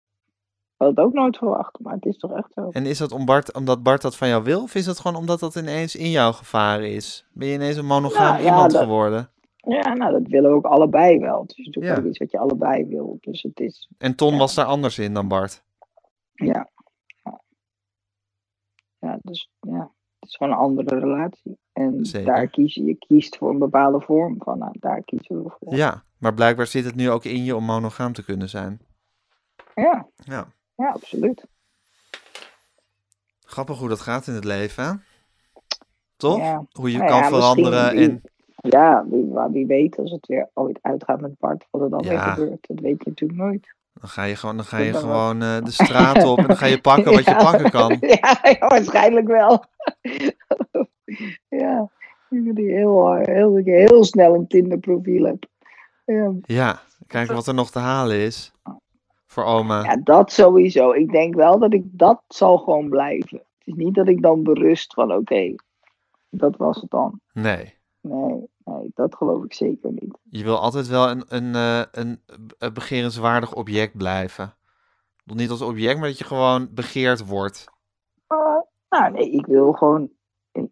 had het ook nooit verwacht, maar het is toch echt zo. En is dat om Bart, omdat Bart dat van jou wil? Of is dat gewoon omdat dat ineens in jou gevaren is? Ben je ineens een monogaam Nou, ja, iemand dat- geworden? Ja, nou, dat willen we ook allebei wel. Het is natuurlijk Ja. ook iets wat je allebei wil. Dus het is, En Ton Ja. was daar anders in dan Bart. ja. Ja, ja dus ja, het is gewoon een andere relatie. En Zeker. daar kies je, je kiest voor een bepaalde vorm van. Nou, daar kiezen we voor. Ja, maar blijkbaar zit het nu ook in je om monogaam te kunnen zijn. ja, Ja. ja, absoluut. Grappig hoe dat gaat in het leven, hè? Toch? Ja. Hoe je Nou kan ja, veranderen wie- en... Ja, wie, wie weet als het weer ooit uitgaat met Bart, wat er dan weer gebeurt. Dat weet je natuurlijk nooit. Dan ga je gewoon, dan ga je dan gewoon eh, de straat op en dan ga je pakken wat je pakken kan. Ja, waarschijnlijk wel. ja, die heel, heel, heel snel een Tinder profiel heb. Ja. Ja, kijken wat er nog te halen is. Voor oma. ja, dat sowieso. Ik denk wel dat ik dat zal gewoon blijven. Het is niet dat ik dan berust van oké, dat was het dan. Nee. Nee, nee, dat geloof ik zeker niet. Je wil altijd wel een, een, eh, een, een begerenswaardig object blijven. Niet als object, maar dat je gewoon begeerd wordt. Uh, nou nee, ik wil gewoon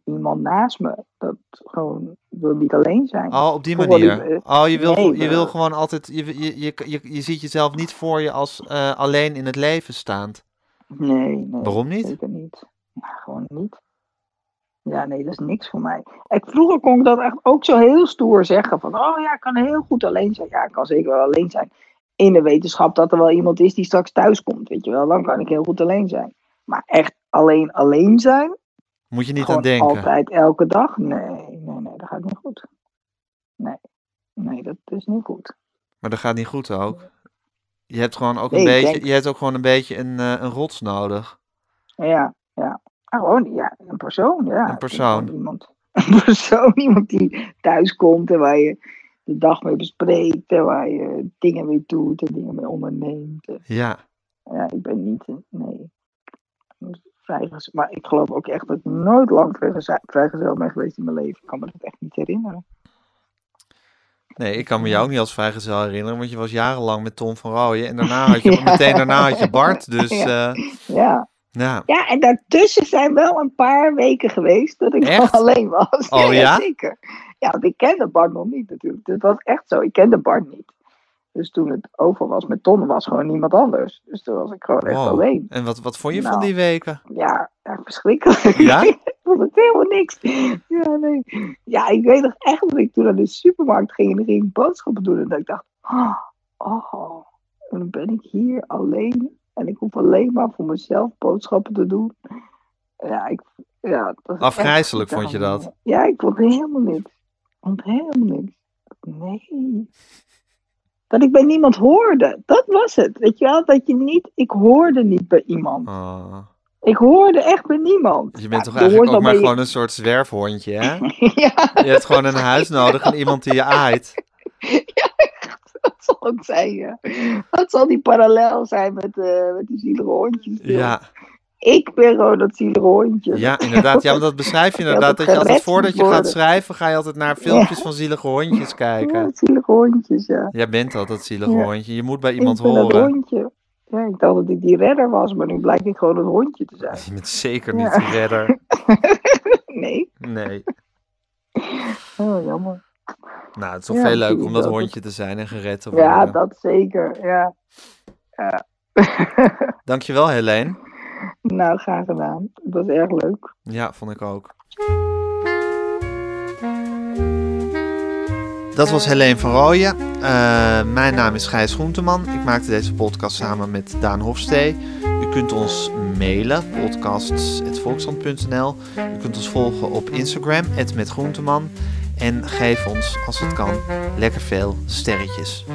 iemand naast me. Dat gewoon, wil niet alleen zijn. Oh, op die manier. die- Oh, je wil, je wil gewoon altijd... Je, je, je, je, je ziet jezelf niet voor je als eh, alleen in het leven staand. Nee, nee. Waarom niet? Zeker niet. Ja, gewoon niet. Ja, nee, dat is niks voor mij. Ik, vroeger kon ik dat echt ook zo heel stoer zeggen. Van, oh ja, ik kan heel goed alleen zijn. Ja, ik kan zeker wel alleen zijn. In de wetenschap dat er wel iemand is die straks thuis komt, weet je wel. Dan kan ik heel goed alleen zijn. Maar echt alleen alleen zijn, Moet je niet gewoon aan denken. altijd, elke dag, nee, nee, nee, dat gaat niet goed. Nee, nee, dat is niet goed. Maar dat gaat niet goed ook. Je hebt gewoon ook Nee, een beetje, denk- je hebt ook gewoon een beetje een, eh, een rots nodig. Ja, ja. Ah, gewoon, ja, een persoon, ja. Een persoon. Iemand, een persoon, iemand die thuis komt en waar je de dag mee bespreekt en waar je dingen mee doet en dingen mee onderneemt. Ja. Ja, ik ben niet, een- nee, vrijgezel. Maar ik geloof ook echt dat ik nooit lang vrijgezel, ben geweest in mijn leven. Ik kan me dat echt niet herinneren. Nee, ik kan me jou ook niet als vrijgezel herinneren, want je was jarenlang met Tom van Rooyen. En daarna had je, Ja. meteen daarna had je Bart. Dus Ja. eh, Ja. ja. ja, en daartussen zijn wel een paar weken geweest dat ik Echt? alleen was. Oh, ja? Zeker. Ja, want ik kende Bart nog niet natuurlijk. Het was echt zo, ik kende Bart niet. Dus toen het over was met Ton, was gewoon niemand anders. Dus toen was ik gewoon echt Wow. alleen. En wat, wat vond je van Nou. die weken? Ja, echt verschrikkelijk. Ja? ik vond het helemaal niks. Ja, nee. Ja, ik weet nog echt dat ik toen naar de supermarkt ging en ik ging boodschappen doen. En dat ik dacht, oh, oh, dan ben ik hier alleen. En ik hoef alleen maar voor mezelf boodschappen te doen. Ja, ik, ja, Afgrijzelijk vond je dat? Ja, ik vond helemaal niks. Ik vond helemaal niks. Nee. Dat ik bij niemand hoorde. Dat was het. Weet je wel? Dat je niet... Ik hoorde niet bij iemand. Oh. Ik hoorde echt bij niemand. Je bent Ja, toch eigenlijk ook maar je- gewoon een soort zwerfhondje, hè? ja, Je hebt gewoon een huis nodig en iemand die je aait. dat zal het zijn, ja. Dat zal die parallel zijn met, eh, met die zielige hondjes. Ja, Ik ben gewoon dat zielige hondje. ja, inderdaad. Ja, maar dat beschrijf je Ja, inderdaad. dat Dat je altijd voordat je gaat schrijven, ga je altijd naar filmpjes van zielige hondjes Ja, kijken. dat zielige hondjes, ja. Jij bent al dat zielige Ja. hondje. Je moet bij iemand ik ben dat horen. hondje. Ja, ik dacht dat ik die redder was, maar nu blijkt ik gewoon een hondje te zijn. Je bent zeker Ja. niet de redder. Nee, Nee. oh, jammer. Nou, het is toch Ja, veel leuker precies, om dat dat hondje te zijn en gered te worden. Ja, dat zeker, ja. ja. Dankjewel, Helene. Nou, graag gedaan. Het was erg leuk. Ja, vond ik ook. Dat was Helene van Rooyen. Uh, mijn naam is Gijs Groenteman. Ik maakte deze podcast samen met Daan Hofstee. U kunt ons mailen, podcasts.volkshand.nl. U kunt ons volgen op Instagram, @metgroenteman. En geef ons, als het kan, lekker veel sterretjes.